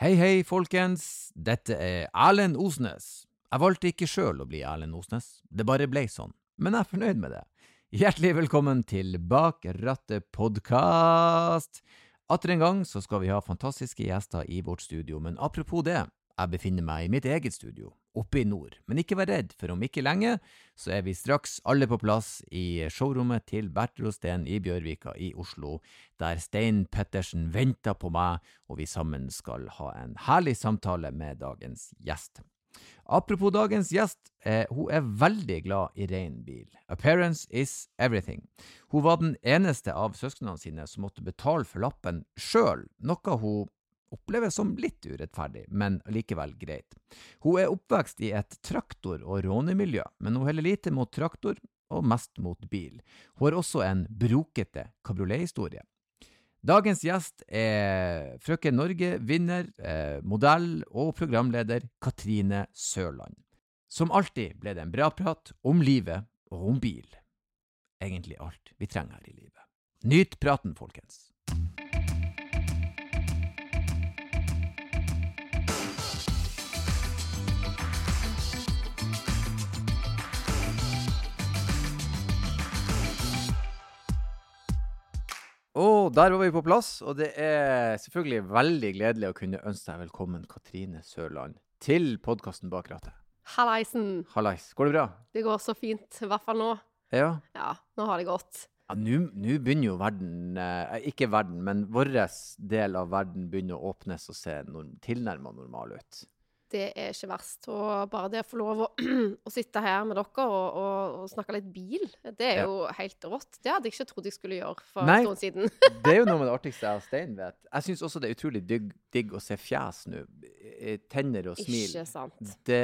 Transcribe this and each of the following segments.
Hei, hei, folkens. Dette er Erlend Osnes. Jeg valgte ikke sjøl å bli Erlend Osnes, det bare ble sånn. Men jeg er fornøyd med det. Hjertelig velkommen til Bak rattet podkast. Atter en gang så skal vi ha fantastiske gjester i vårt studio, men apropos det, jeg befinner meg i mitt eget studio, oppe i nord. Men ikke vær redd, for om ikke lenge så er vi straks alle på plass i showrommet til Bertil Steen i Bjørvika i Oslo, der Stein Pettersen venter på meg, og vi sammen skal ha en herlig samtale med dagens gjest. Apropos dagens gjest, eh, hun er veldig glad i ren bil. Appearance is everything. Hun var den eneste av søsknene sine som måtte betale for lappen sjøl, noe hun oppleves som litt urettferdig, men likevel greit. Hun er oppvekst i et traktor- og rånemiljø, men hun heller lite mot traktor og mest mot bil. Hun har også en brokete kabriolethistorie. Dagens gjest er Frøken Norge-vinner, eh, modell og programleder Katrine Sørland. Som alltid ble det en bra prat om livet og om bil. Egentlig alt vi trenger her i livet. Nyt praten, folkens. Og der var vi på plass, og det er selvfølgelig veldig gledelig å kunne ønske deg velkommen, Katrine Sørland, til podkasten Bak rattet. Hallaisen. Hallais, går det bra? Det går så fint, i hvert fall nå. Ja. Ja, nå har det gått. Ja, Nå begynner jo verden, eh, ikke verden, men vår del av verden begynner å åpnes og se norm, tilnærma normal ut. Det er ikke verst. Og bare det å få lov å, å sitte her med dere og, og, og snakke litt bil, det er Ja. jo helt rått. Det hadde jeg ikke trodd jeg skulle gjøre for Nei. en stund siden. Det er jo noe med det artigste jeg og Stein vet. Jeg syns også det er utrolig digg, digg å se fjes nå. Eh, Tenner og smil. Ikke sant. Det,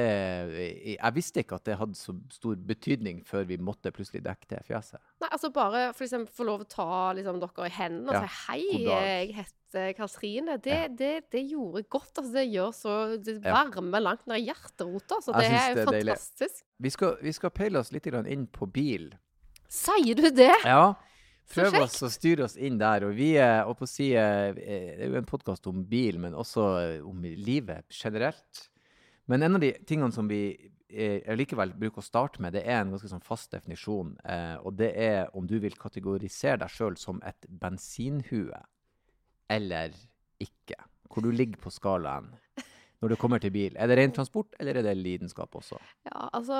jeg visste ikke at det hadde så stor betydning før vi måtte plutselig dekke det fjeset. Nei, altså bare for eksempel få lov å ta liksom, dere i hendene og Ja. si hei, jeg heter Katrine. Det, Ja. det, det gjorde godt. Altså, det gjør så Det varmer langt ned i hjerterota. Så det er det er fantastisk. Vi skal, vi skal peile oss litt inn på bil. Sier du det? Ja. Prøv oss å styre oss inn der. Og vi er, og på å si, eh, det er jo en podkast om bil, men også eh, om livet generelt. Men en av de tingene som vi likevel bruker å starte med, det er en ganske sånn fast definisjon. Eh, og det er om du vil kategorisere deg sjøl som et bensinhue eller ikke. Hvor du ligger på skalaen når det kommer til bil. Er det ren transport, eller er det lidenskap også? Ja, altså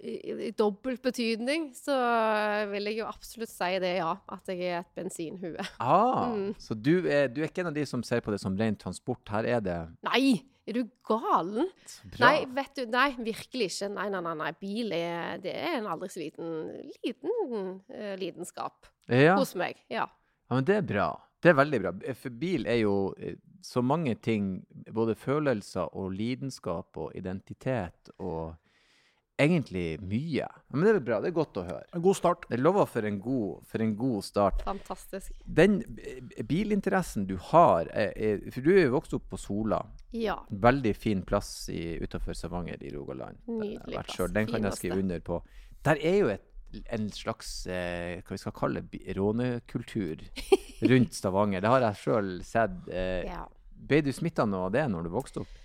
i, i dobbelt betydning så vil jeg jo absolutt si det, ja. At jeg er et bensinhue. Ah, Mm. Så du er, du er ikke en av de som ser på det som ren transport. Her er det Nei! Er du galen? Nei, vet du, nei, virkelig ikke. Nei, nei, nei. nei. Bil er, det er en aldri så liten, liten uh, lidenskap ja. hos meg. Ja. ja, men det er bra. Det er veldig bra. For bil er jo eh, så mange ting, både følelser og lidenskap og identitet og egentlig mye. Men det er bra. Det er godt å høre. En god start. Det lover for en god, for en god start. Fantastisk. Den eh, bilinteressen du har er, er, For du er jo vokst opp på Sola. Ja. Veldig fin plass utafor Stavanger i Rogaland. Nydelig plass. Den kan jeg skrive under på. Der er jo et, en slags eh, hva vi skal kalle rånekultur rundt Stavanger. Det har jeg sjøl sett. Eh, ja. Ble du smitta noe av det når du vokste opp?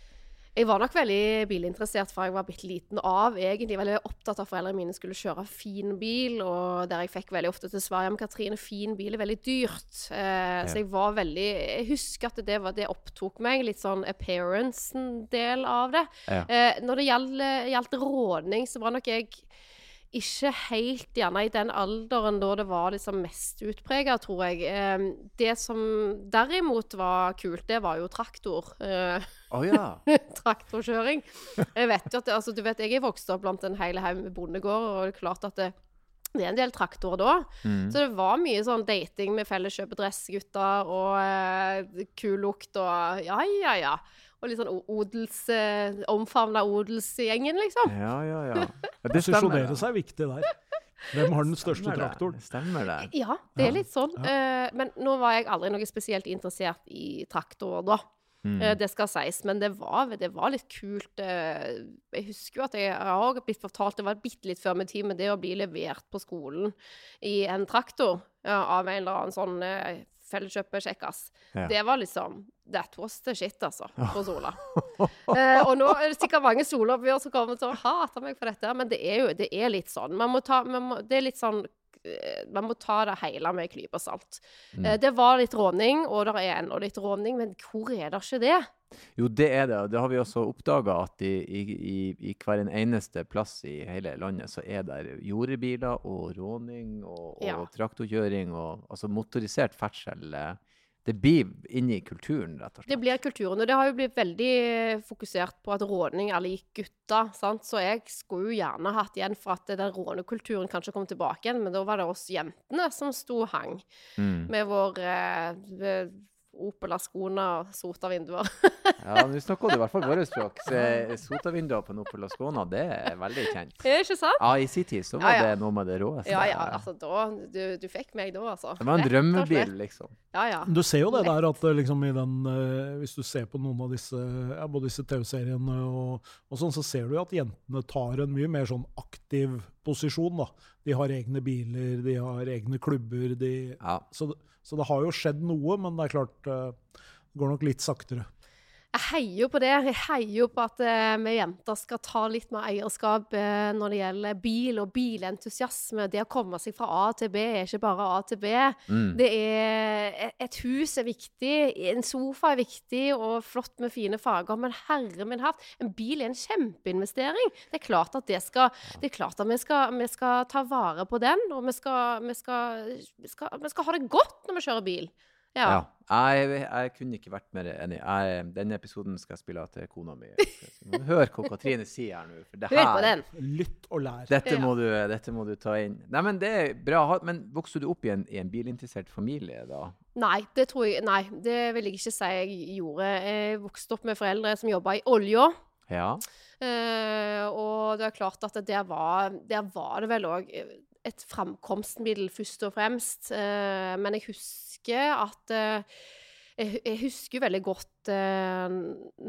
Jeg var nok veldig bilinteressert fra jeg var bitte liten av. Egentlig veldig opptatt av at foreldrene mine skulle kjøre fin bil, og der jeg fikk veldig ofte til svar ja, men Katrine, fin bil er veldig dyrt. Eh, Så jeg var veldig Jeg husker at det, var, det opptok meg, litt sånn appearance-del av det. Ja. Eh, når det gjaldt, gjaldt rådning, så var nok jeg ikke helt gjerne i den alderen da det var liksom mest utprega, tror jeg. Eh, det som derimot var kult, det var jo traktor. Å ja. traktorkjøring. Jeg vet jo at altså, du vet, jeg er vokst opp blant en hel haug med bondegård, og det er klart at det, det er en del traktorer da. Mm. Så det var mye sånn dating med felleskjøpedressgutter og eh, kul lukt og ja, ja, ja. Og litt sånn odels... Eh, Omfavna odelsgjengen, liksom. Ja, ja, ja. ja det Posisjonere det. seg er viktig der. Hvem har den største Stemmer det. traktoren? Stemmer det. Ja, det er litt sånn. Eh, men nå var jeg aldri noe spesielt interessert i traktorer da. Mm. Eh, Det skal sies, men det var, det var litt kult. Jeg husker jo at jeg har blitt fortalt, det var bitte litt før min tid, men det å bli levert på skolen i en traktor ja, av en eller annen sånn Felleskjøpet Kjekkas. Ja. Det var liksom That was the shit, altså, på Sola. eh, og nå er det sikkert mange soloppgjør som kommer til å hate meg for dette, men det er jo det er litt sånn. Man må ta man må, Det er litt sånn man må ta det hele med en klype salt. Mm. Eh, det var litt råning, og det er ennå litt råning, men hvor er det ikke det? Jo, det er det. Det har vi også oppdaga, at i, i, i, i hver en eneste plass i hele landet så er det jordebiler og råning og, og Ja. traktorkjøring og altså motorisert ferdsel. Det blir inni kulturen, rett og slett. Det blir kulturen. Og det har jo blitt veldig fokusert på at råning er lik gutter. sant? Så jeg skulle jo gjerne hatt igjen for at den rånekulturen kanskje kom tilbake igjen, men da var det oss jentene som sto og hang Mm. med vår eh, Opel Ascona og sota vinduer. Ja, Nå snakker du i hvert fall vårt språk. Så vinduer Sotavinduer på Opel Ascona, det er veldig kjent. Er det ikke sant? Ja, i sin tid så var Ja, ja. det noe med det råeste. Ja, ja. Altså, da Du, du fikk meg da, altså. Det var en drømmebil, liksom. Ja, ja. Du ser jo det der at eh, liksom i den eh, Hvis du ser på noen av disse ja, både disse TV-seriene og, og sånn, så ser du jo at jentene tar en mye mer sånn aktiv posisjon. da. De har egne biler, de har egne klubber. De, Ja. så, så det har jo skjedd noe, men det er klart eh, det går nok litt saktere. Jeg heier jo på det. Jeg heier jo på at eh, vi jenter skal ta litt mer eierskap eh, når det gjelder bil og bilentusiasme. Det å komme seg fra A til B er ikke bare A til B. Mm. Det er e- Et hus er viktig, en sofa er viktig, og flott med fine farger. Men herre min hatt, en bil er en kjempeinvestering. Det er klart at det skal Det er klart at vi skal, vi skal ta vare på den, og vi, skal, vi, skal, vi skal ha det godt når vi kjører bil. Ja. Ja. Jeg, jeg kunne ikke vært mer enig. Jeg, denne episoden skal jeg spille av til kona mi. Hør hva Katrine sier her nå. For det Hør på den. Lytt og lær. Dette, Ja. må du, dette må du ta inn. Nei, men Det er bra. Men vokste du opp i en, i en bilinteressert familie da? Nei, det tror jeg Nei, det vil jeg ikke si jeg gjorde. Jeg vokste opp med foreldre som jobba i olja. Ja. Uh, og det er klart at der var, der var det vel òg et framkomstmiddel, først og fremst. Uh, men jeg husker at eh, jeg, jeg husker veldig godt eh,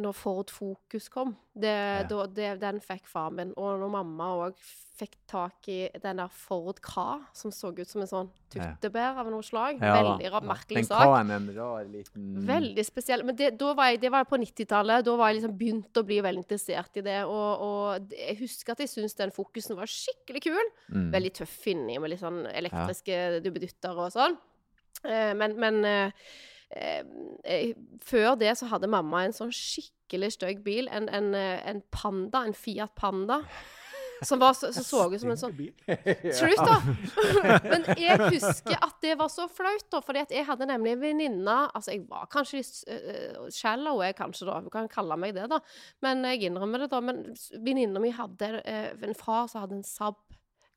når Ford Fokus kom. Det, da, det, den fikk far min. Og når mamma òg fikk tak i den der Ford Ka, som så ut som en sånn tuttebær av noe slag. Ja veldig rar, merkelig Den sak. K-en er en rar liten Veldig spesiell. Men det, da var jeg, det var på 90-tallet. Da var jeg liksom begynt å bli veldig interessert i det. Og, og jeg husker at jeg syntes den fokusen var skikkelig kul. Mm. Veldig tøff inni, med litt sånn elektriske dubbedutter og sånn. Eh, men men eh, eh, før det så hadde mamma en sånn skikkelig stygg bil. En, en, en Panda, en Fiat Panda. Som var så, så, så ut som en sånn. Slutt, da! Men jeg husker at det var så flaut, da. fordi jeg hadde nemlig en venninne Altså, jeg var kanskje uh, shallow, jeg kanskje, da. Du kan kalle meg det, da. Men jeg innrømmer det, da. Men venninna mi hadde uh, en far som hadde en Saab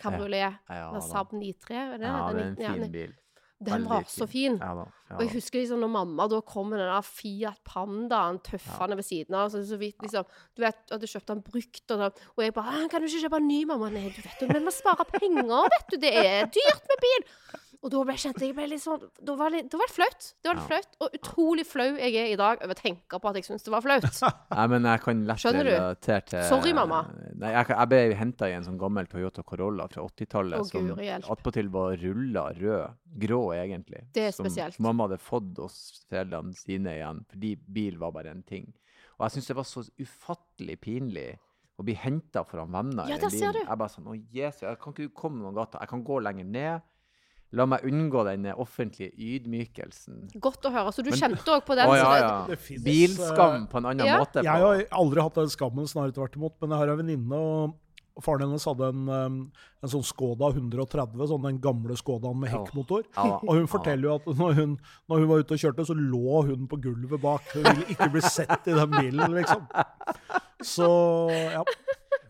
kabriolet. Ja, En da. Saab 93, er det? Ja, det er en fin bil. Den var så fin. Ja da. Ja, Og jeg husker liksom når mamma da kom med den der Fiat Pandaen tøffende ved siden av, så, så vidt liksom Du vet, hadde kjøpt den brukt, og, da- og jeg bare «Ah, 'Kan du ikke kjøpe en ny, mamma?' Nei, du vet jo, men vi sparer penger, vet du. Det er dyrt med bil. Og da ble, jeg kjent jeg ble litt sånn Da var det, da var det flaut. Det var litt flaut. Og utrolig flau jeg er i dag over å tenke på at jeg syns det var flaut. Nei, men jeg kan lett Skjønner du? relatere til Sorry, mamma. Nei, jeg, jeg ble henta i en sånn gammel Toyota Corolla fra 80-tallet som attpåtil var rulla rød. Grå, egentlig. Det er som spesielt. mamma hadde fått hos foreldrene sine igjen, fordi bil var bare en ting. Og jeg syns det var så ufattelig pinlig å bli henta foran venner Ja, det der ser du. Jeg bare sånn Å, Jesus, jeg kan ikke komme noen gater? Jeg kan gå lenger ned. La meg unngå den offentlige ydmykelsen. Godt å høre. Så du Men- kjente òg på den? Å, ja, det- ja. det finnes, Bilskam på en annen Ja. måte. Jeg har aldri hatt den skammen, snarere tvert imot. Men jeg har en venninne, og faren hennes hadde en, en sånn Skoda 130, sånn den gamle Skodaen med hekkmotor. Og hun forteller jo at når hun, når hun var ute og kjørte, så lå hun på gulvet bak. Hun ville ikke bli sett i den bilen, liksom. Så ja,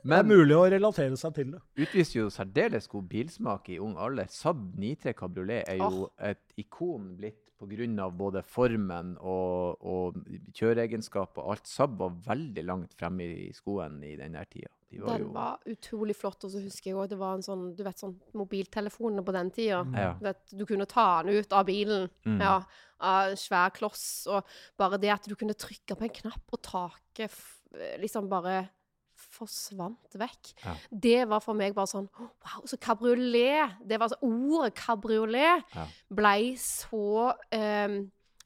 det er mulig å relatere seg til det. utviser jo særdeles god bilsmak i ung alder. Saab 93 Cabriolet er jo et ikon blitt pga. både formen og, og kjøreegenskaper og alt. Saab var veldig langt fremme i skoen i den der tida. De var Den jo var utrolig flott, og så husker jeg òg det var en sånn Du vet sånn mobiltelefonene på den tida. Ja. Du, vet, du kunne ta den ut av bilen. Mm. Ja, av en svær kloss. Og bare det at du kunne trykke på en knapp, og taket liksom bare forsvant vekk. Ja. Det var for meg bare sånn Wow, så kabriolet det var så, Ordet kabriolet Ja. ble så um,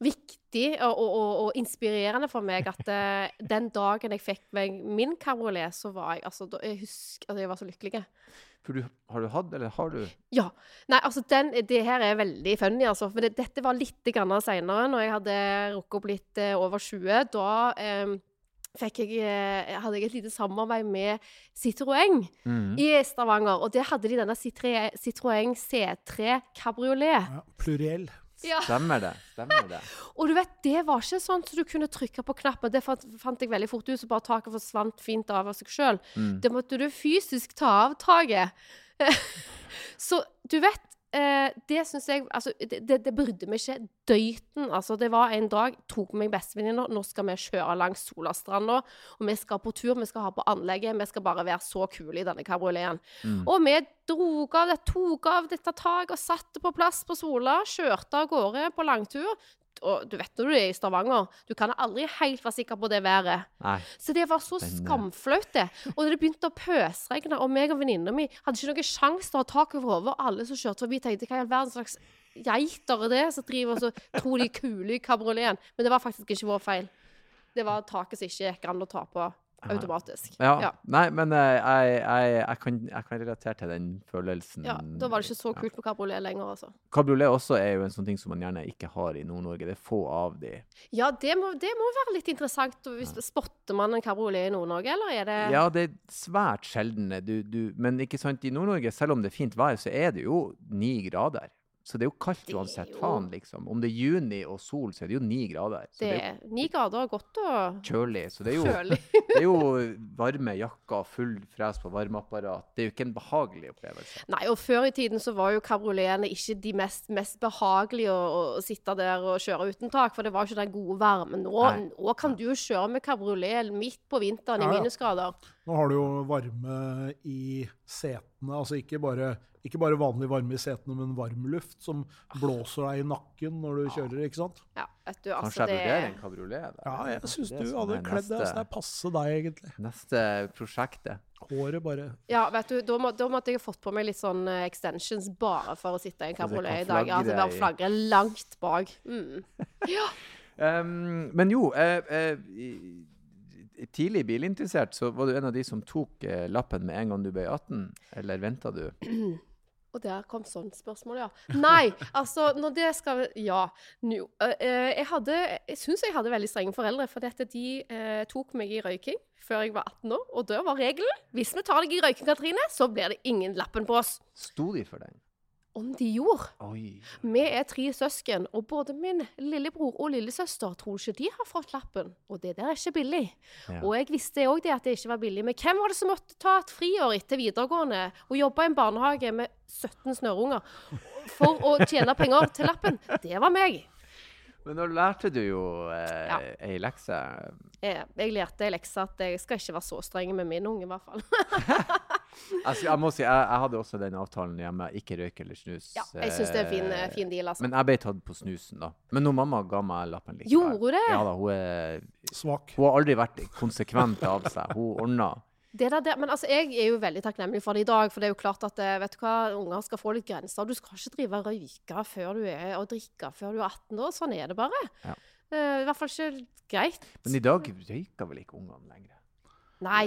viktig og, og, og, inspirerende for meg at uh, den dagen jeg fikk meg min kabriolet, så var jeg altså da, Jeg husker at jeg var så lykkelig. For du, har du hatt, eller har du Ja. Nei, altså den, det her er veldig funny, altså. For det, dette var litt seinere, når jeg hadde rukket opp litt eh, over 20. Da fikk jeg, eh, hadde jeg et lite samarbeid med Citroën mm. i Stavanger. Og der hadde de denne Citre- Citroën C3 Cabriolet. Ja, pluriell. Ja. Stemmer det? Stemmer det? Og du vet, det var ikke sånn så du kunne trykke på knappen. Det fant, fant jeg veldig fort ut, så bare taket forsvant fint av av seg sjøl. Mm. Det måtte du fysisk ta av taket. så du vet eh, Det syns jeg Altså, det, det, det brydde meg ikke døyten. Altså, det var en dag tok meg bestevenninna. Nå skal vi kjøre langs Solastranda, og vi skal på tur. Vi skal ha på anlegget. Vi skal bare være så kule i denne kabrioleten. Mm. Og vi drog av det, tok av dette taket og satte på plass på Sola. Kjørte av gårde på langtur. Og du vet når du er i Stavanger, du kan aldri helt være sikker på det været. Nei. Så det var så skamflaut, det. Og da det begynte å pøsregne, og meg og venninna mi hadde ikke noen sjanse til å ha tak over hodet, og alle som kjørte forbi, tenkte hva i all verden slags geiter er det som driver og så tror de er kule i kabrioleten? Men det var faktisk ikke vår feil. Det var taket som ikke gikk an å ta på automatisk. Ja. Ja. Nei, men eh, jeg, jeg, jeg, kan, jeg kan relatere til den følelsen. Ja, da var det ikke så kult med kabriolet lenger, altså. Kabriolet også er jo en sånn ting som man gjerne ikke har i Nord-Norge. Det er få av de. Ja, det må, det må være litt interessant. Hvis, ja. spotter man en kabriolet i Nord-Norge, eller er det Ja, det er svært sjeldne. Du, du, men ikke sant, i Nord-Norge, selv om det er fint vær, så er det jo ni grader. Så det er jo kaldt er uansett, jo- faen, liksom. Om det er juni og sol, så er det jo ni grader. Så Det er er ni grader og godt og jo kjølig. Så det er jo, det er jo varme jakker, full fres på varmeapparat. Det er jo ikke en behagelig opplevelse. Nei, og før i tiden så var jo kabrioletene ikke de mest, mest behagelige å, å sitte der og kjøre uten tak, for det var ikke den gode varmen. Nå, nå kan du jo kjøre med kabriolet midt på vinteren i minusgrader. Nå har du jo varme i setene, altså ikke bare, ikke bare vanlig varme i setene, men varmluft som blåser deg i nakken når du kjører, ikke sant? Ja, vet du, Kanskje altså jeg det vurderer en kabriolet? Ja, jeg Kanskje syns du hadde er kledd deg sånn det passer deg, egentlig. Neste prosjektet. Håret bare Ja, vet du, da, må, da måtte jeg fått på meg litt sånn eh, extensions bare for å sitte i en kabriolet i dag. Altså i- flagre langt bak. Mm. Um, men jo, eh, eh, tidlig bilinteressert, så var du en av de som tok eh, lappen med en gang du ble 18? Eller venta du? Og der kom sånn spørsmål, ja. Nei, altså, når det skal Ja. Øh, øh, jeg hadde Jeg syns jeg hadde veldig strenge foreldre, for dette, de øh, tok meg i røyking før jeg var 18 år. Og da var regelen hvis vi tar deg i røyking, Katrine, så blir det ingen lappen på oss. Sto de for den? Om de gjorde. Oi. Vi er tre søsken, og både min lillebror og lillesøster tror ikke de har fått lappen. Og det der er ikke billig. Ja. Og jeg visste òg det at det ikke var billig. Men hvem var det som måtte ta et friår etter videregående og jobbe i en barnehage med 17 snørrunger for å tjene penger til lappen? Det var meg. Men da lærte du jo eh, Ja. ei lekse. Jeg, Jeg lærte ei lekse at jeg skal ikke være så streng med min unge, i hvert fall. Jeg, jeg må si, jeg, jeg hadde også den avtalen hjemme. Ikke røyk eller snus. Ja, jeg synes det er en fin, Eh, fin deal, altså. Men jeg ble tatt på snusen, da. Men når mamma ga meg lappen likevel Gjorde hun det? Ja da, hun, er, svak. hun har aldri vært konsekvent av seg. Hun ordna. Det der, det, men altså, jeg er jo veldig takknemlig for det i dag. For det er jo klart at eh, vet du hva, unger skal få litt grenser. Du skal ikke drive og røyke før du er, og drikke før du er 18 år. Sånn er det bare. Ja. Uh, I hvert fall ikke greit. Men i dag røyker vel ikke ungene lenger? Nei,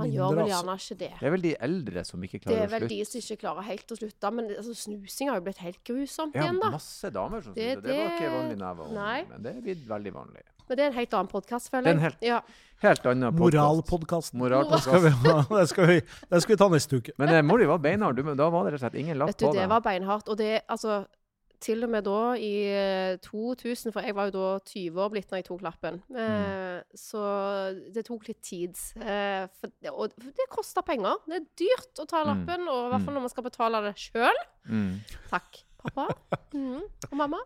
man gjør vel altså. gjerne ikke det. Det er vel de eldre som ikke klarer å slutte. Det er vel de som ikke klarer helt å slutte. Men altså, snusing har jo blitt helt grusomt Ja, igjen, da. masse damer som Det- det, Det var ikke vanlig da jeg var ung, men det er blitt veldig vanlig. Men det er en helt annen podkast, føler Det er en helt- Ja. Helt annen podcast. Moralpodkasten. Moral Det det skal vi ta neste uke. Men eh, Mori var beinhard. Du, men Da var det rett og slett ingen lapp Vet du, på det var beinhardt. Og det, altså Til og med da, i eh, 2000, for jeg var jo da 20 år blitt når jeg tok lappen, Mm. eh, så det tok litt tid. Eh, for, og det koster penger. Det er dyrt å ta Mm. lappen, og i hvert fall Mm. når man skal betale det sjøl. Mm. Takk, pappa. Mhm. Og mamma.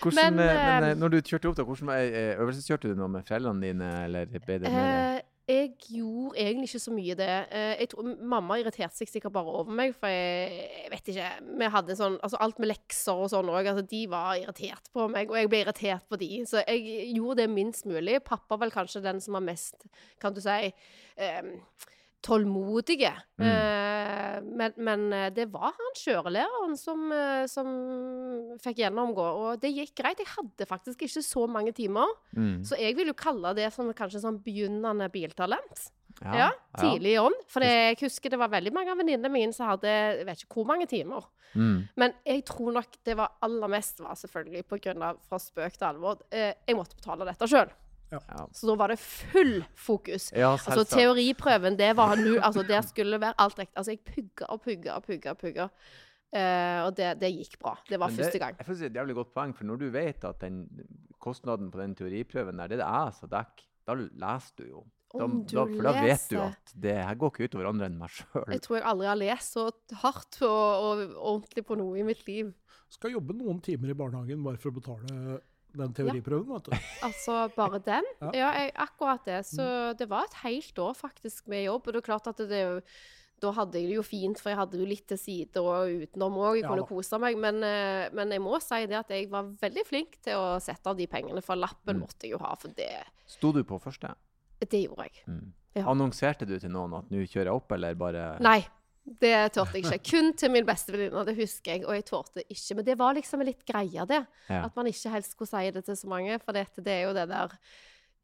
Hvordan, Men, eh, men eh, eh, når du kjørte opp, da, hvordan eh, øvelseskjørte du noe med foreldrene dine, eller ble det Eh, jeg gjorde egentlig ikke så mye det. Eh, tror, mamma irriterte seg sikkert bare over meg, for jeg, jeg vet ikke Vi hadde sånn Altså alt med lekser og sånn òg. Altså, de var irritert på meg, og jeg ble irritert på de. Så jeg gjorde det minst mulig. Pappa vel kanskje den som var mest, kan du si eh, tålmodige. Mm. Eh, men, men eh, det var han kjørelæreren som, eh, som fikk gjennomgå, og det gikk greit. Jeg hadde faktisk ikke så mange timer, Mm. så jeg vil jo kalle det som kanskje sånn begynnende biltalent. Ja, Ja, tidlig i ånd. For jeg husker det var veldig mange av venninnene mine som hadde jeg vet ikke hvor mange timer. Mm. Men jeg tror nok det var aller mest var selvfølgelig av fra spøk til alvor. Jeg måtte betale dette sjøl. Ja. Så da var det full fokus. ja, Altså teoriprøven, det var nu, altså der skulle være alt riktig. Altså jeg pugga og pugga og pugga og pugga. Uh, og det, det gikk bra. Det var Men første gang. Jeg får si et jævlig godt poeng, for når du vet at den kostnaden på den teoriprøven der, det er det jeg som dekker, da leser du jo. Da, Om du da, for da vet du at det her går ikke utover andre enn meg sjøl. Jeg tror jeg aldri har lest så hardt og, og ordentlig på noe i mitt liv. Skal jobbe noen timer i barnehagen bare for å betale den teoriprøven, vet du. Altså, bare den? Ja. Ja, jeg, akkurat det. Så det var et helt år faktisk med jobb. Og det er klart at det er jo da hadde jeg det jo fint, for jeg hadde jo litt til side og utenom òg. Jeg Ja kunne kose meg. Men, eh, men jeg må si det at jeg var veldig flink til å sette av de pengene, for lappen Mm. måtte jeg jo ha. For det, Sto du på første? det gjorde jeg. Mm. Ja. Annonserte du til noen at nå kjører jeg opp, eller bare Nei. Det torde jeg ikke. Kun til min beste venninne, det husker jeg. Og jeg torde ikke. Men det var liksom litt greia, det. Ja. At man ikke helst skulle si det til så mange. For det, det er jo det der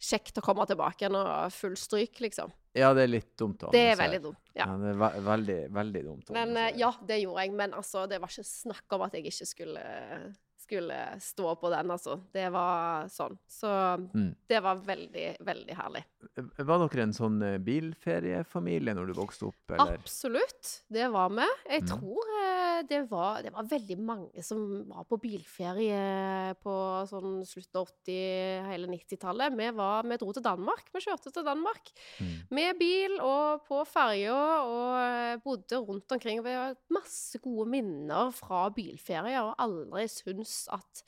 kjekt å komme tilbake igjen og full stryk, liksom. Ja, det er litt dumt å Det er veldig dumt. Ja. Ja, det er ve veldig, veldig dumt. å Men eh, ja, det gjorde jeg. Men altså, det var ikke snakk om at jeg ikke skulle, skulle stå på den, altså. Det var sånn. Så Mm. det var veldig, veldig herlig. Var dere en sånn eh, bilferiefamilie når du vokste opp, eller? Absolutt. Det var vi. Jeg Mm. tror eh, det var, det var veldig mange som var på bilferie på sånn slutt av 80-, hele 90-tallet. Vi, vi dro til Danmark. Vi kjørte til Danmark Mm. med bil og på ferja og bodde rundt omkring. Vi har masse gode minner fra bilferier, og aldri syntes at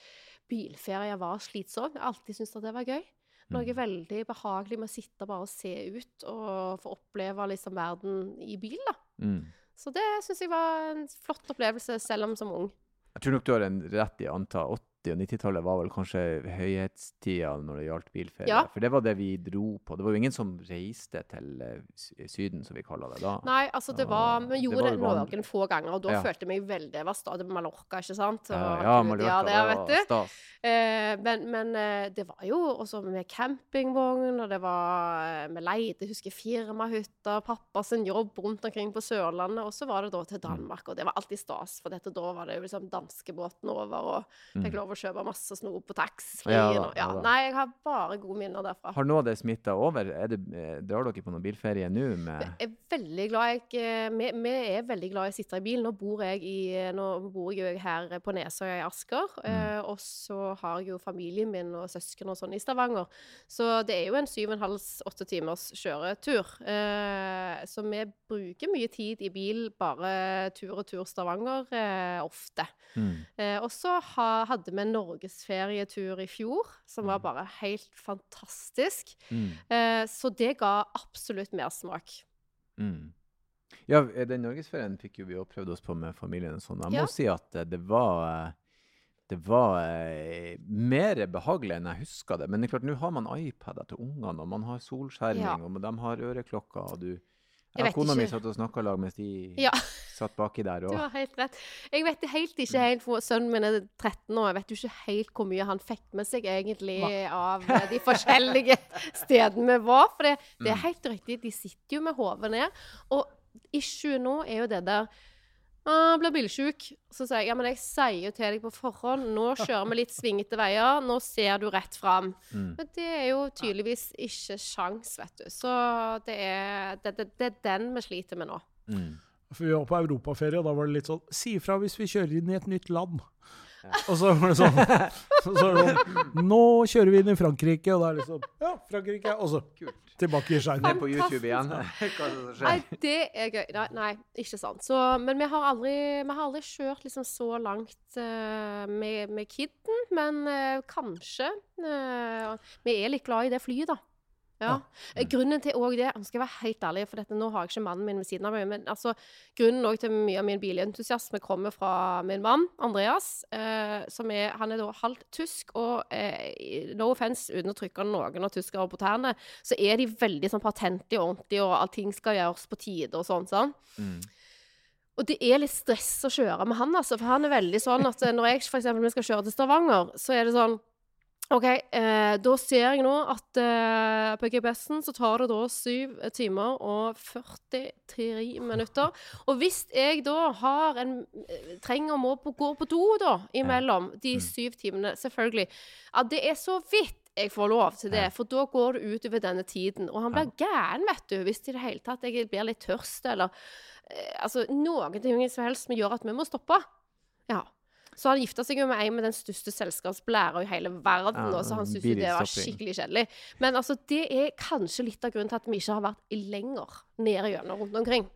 bilferie var slitsomt. Jeg har alltid syntes at det var gøy. Noe Mm. veldig behagelig med å sitte bare og se ut og få oppleve liksom verden i bil, da. Mm. Så det syns jeg var en flott opplevelse, selv om som ung. Jeg tror nok du har en rett i å anta 80- og 90-tallet var vel kanskje høyhetstida når det gjaldt bilferie. Ja. For det var det vi dro på. Det var jo ingen som reiste til eh, Syden, som vi kaller det da. Nei, altså det var Vi gjorde det var noen få ganger, og da Ja. følte jeg meg veldig Det var stadig Mallorca, ikke sant? Og Ja, ja, Mallorca, det var stas. Eh, men, men eh, det var jo også med campingvogn, og det var Vi leide, jeg husker firmahytter, pappa sin jobb rundt omkring på Sørlandet, og så var det da til Danmark, og det var alltid stas, for dette da var det jo liksom danskebåten over, og fikk Mm. lov å kjøpe masse snop på taxfree. Ja da, ja, da. Nei, jeg har bare gode minner derfra. Har noe av det smitta over? Er det, eh, drar dere på noen bilferie nå? med... Jeg er veldig glad jeg, eh, vi, vi er veldig glad i å sitte i bil. Nå bor jeg, i, nå bor jeg her på Nesøya i Asker. Eh, og så har jeg jo familien min og søsken og sånn i Stavanger. Så det er jo en syv og en halv, åtte timers kjøretur. Eh, så vi bruker mye tid i bil, bare tur og tur Stavanger, eh, ofte. Mm. Eh, og så ha, hadde vi en norgesferietur i fjor, som var bare helt fantastisk. Mm. Eh, så det ga absolutt mersmak. Mm. Ja, eh, den norgesferien fikk jo vi òg prøvd oss på med familien. og sånn. Jeg må Ja. si at eh, det var eh, det var eh, mer behagelig enn jeg huska det. Men det er klart, nå har man iPader til ungene, og man har solskjerming, Ja. og de har øreklokker, og du Jeg ja, vet kona mi satt og snakka lag mens de Ja. satt baki der. Du Og, har helt rett. Jeg vet helt ikke helt for Sønnen min er 13 år. Jeg vet jo ikke helt hvor mye han fikk med seg egentlig av eh, de forskjellige stedene vi var. For det, det er helt riktig, de sitter jo med hodet ned. Og issue nå er jo det der ah, blir bilsjuk. Så sier jeg ja, men jeg sier jo til deg på forhånd nå kjører vi litt svingete veier, nå ser du rett fram. mm. Men det er jo tydeligvis ikke sjans, vet du. Så det er, det, det, det er den vi sliter med nå. Mm. For vi var på europaferie, og da var det litt sånn Si ifra hvis vi kjører inn i et nytt land. Og så var det sånn, så, så det sånn Nå kjører vi inn i Frankrike, og da er det liksom Ja, Frankrike. Og så Kult. tilbake i Det Ned på YouTube igjen. Hva er det som Nei, det er gøy. Nei, nei ikke sant. Så, men vi har aldri, vi har aldri kjørt liksom så langt uh, med, med kiden, Men uh, kanskje. Uh, vi er litt glad i det flyet, da. Ja. Grunnen til òg det, nå skal jeg være helt ærlig, for dette, nå har jeg ikke mannen min ved siden av meg, men altså, grunnen til mye av min bilentusiasme kommer fra min mann, Andreas, eh, som er, han er da halvt tysk, og eh, no offense, uten å trykke noen av tyskere på tærne, så er de veldig sånn patentlige og ordentlige, og allting skal gjøres på tide og sånn, sånn. Mm. Og det er litt stress å kjøre med han, altså. For han er veldig sånn at eh, når jeg eksempel skal kjøre til Stavanger, så er det sånn OK, eh, da ser jeg nå at eh, på GPS-en så tar det da syv timer og 43 minutter. Og hvis jeg da har en eh, trenger å må på, gå på do da imellom de syv timene, selvfølgelig Ja, det er så vidt jeg får lov til det, for da går det utover denne tiden. Og han blir gæren, vet du, hvis i det hele tatt jeg blir litt tørst, eller eh, Altså ting som helst som gjør at vi må stoppe. Ja. Så han gifta seg jo med en med den største selskapsblæra i hele verden, Ja, så han syntes jo det var skikkelig kjedelig. Men altså, det er kanskje litt av grunnen til at vi ikke har vært lenger nede gjennom rundt omkring.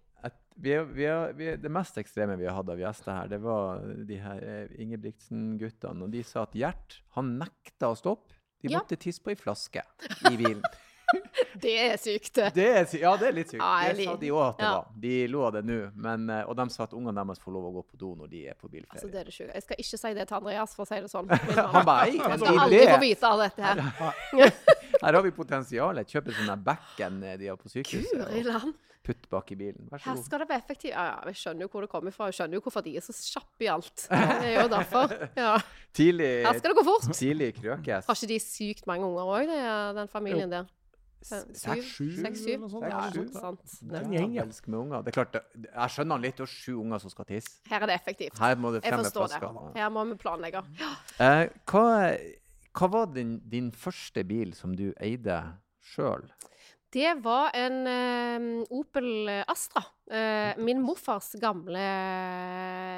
Vi er, vi er, vi er, det mest ekstreme vi har hatt av gjester her, det var de her eh, Ingebrigtsen-guttene. Og de sa at Gjert, han nekta å stoppe. De Ja. måtte tisse på ei flaske i bilen. Det er sykt. Det er, sy- ja, det er litt sykt. Ja, det sa de òg at det ja. var. De lo av det nå. men, eh, Og de sa at ungene deres får lov å gå på do når de er på bilferie. Altså, det er det sjuke. Jeg skal ikke si det til Andreas, for å si det sånn. Han bare jeg, Han skal aldri få vite av dette her. Her har vi potensialet. Kjøpe sånn der bekken de har på sykehuset. Og. Putt bak i bilen. Vær så Her skal det være effektivt. Ja, ja, jeg skjønner jo hvor det kommer fra. Jeg skjønner jo hvorfor de er så kjappe i alt. Det er jo derfor. Ja. Tidlig, Her skal det gå fort. tidlig krøkes. Har ikke de sykt mange unger òg, den familien der? S- Syv? Sju, eller noe sånt. Ja, sant. Det er en gjeng. Elsk med unger. Det er klart, jeg skjønner han litt. Det er sju unger som skal tisse. Her er det effektivt. Her må det Jeg frem med det. flasker. Her må vi planlegge. Eh, hva, hva var din, din første bil som du eide sjøl? Det var en uh, Opel Astra. Uh, min morfars gamle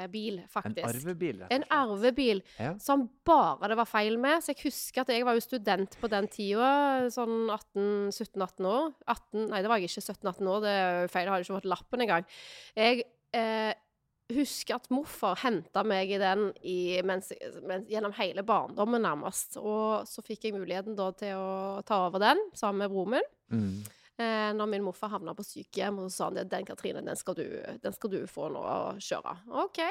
bil, faktisk. En arvebil? rett og En arvebil Ja. som bare det var feil med. Så jeg husker at jeg var jo student på den tida, sånn 17-18 år. 18, nei, det var jeg ikke. 17-18 år, det er feil. Jeg hadde ikke fått lappen engang. Jeg eh, husker at morfar henta meg i den i, mens, mens, gjennom hele barndommen, nærmest. Og så fikk jeg muligheten da til å ta over den sammen med broren min. Mm. Eh, når min morfar havna på sykehjem, og så sa han at den Katrine, den skal, du, den skal du få nå å kjøre. OK.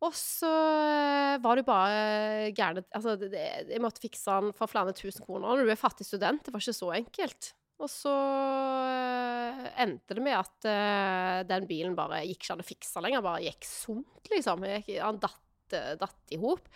Og så eh, var det bare gærent Altså, det, jeg måtte fikse den for flere tusen kroner. Når du er fattig student, det var ikke så enkelt. Og så eh, endte det med at eh, den bilen bare gikk ikke an å fikse lenger. Bare gikk sunt, liksom. Han datt, eh, datt i hop.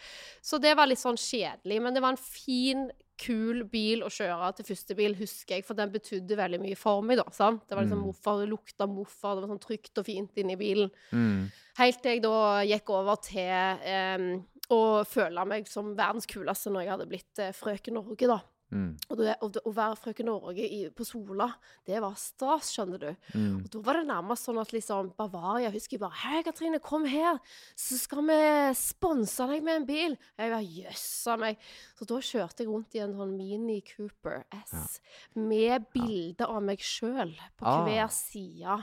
Så det var litt sånn kjedelig. Men det var en fin, kul bil å kjøre til første bil, husker jeg. For den betydde veldig mye for meg, da. sant? Det var liksom Mm. morfar, det lukta morfar, det var sånn trygt og fint inni bilen. Mm. Helt til jeg da gikk over til eh, å føle meg som verdens kuleste når jeg hadde blitt eh, frøken Norge, da. Mm. Og det, å, å være frøken Norge i, på Sola, det var stas, skjønner du. Mm. Og da var det nærmest sånn at liksom Bavaria husker jeg bare Hei, Katrine, kom her, så skal vi sponse deg med en bil. Jeg var jøssa meg. Så da kjørte jeg rundt i en sånn Mini Cooper S med bilde av meg sjøl på Ah. hver side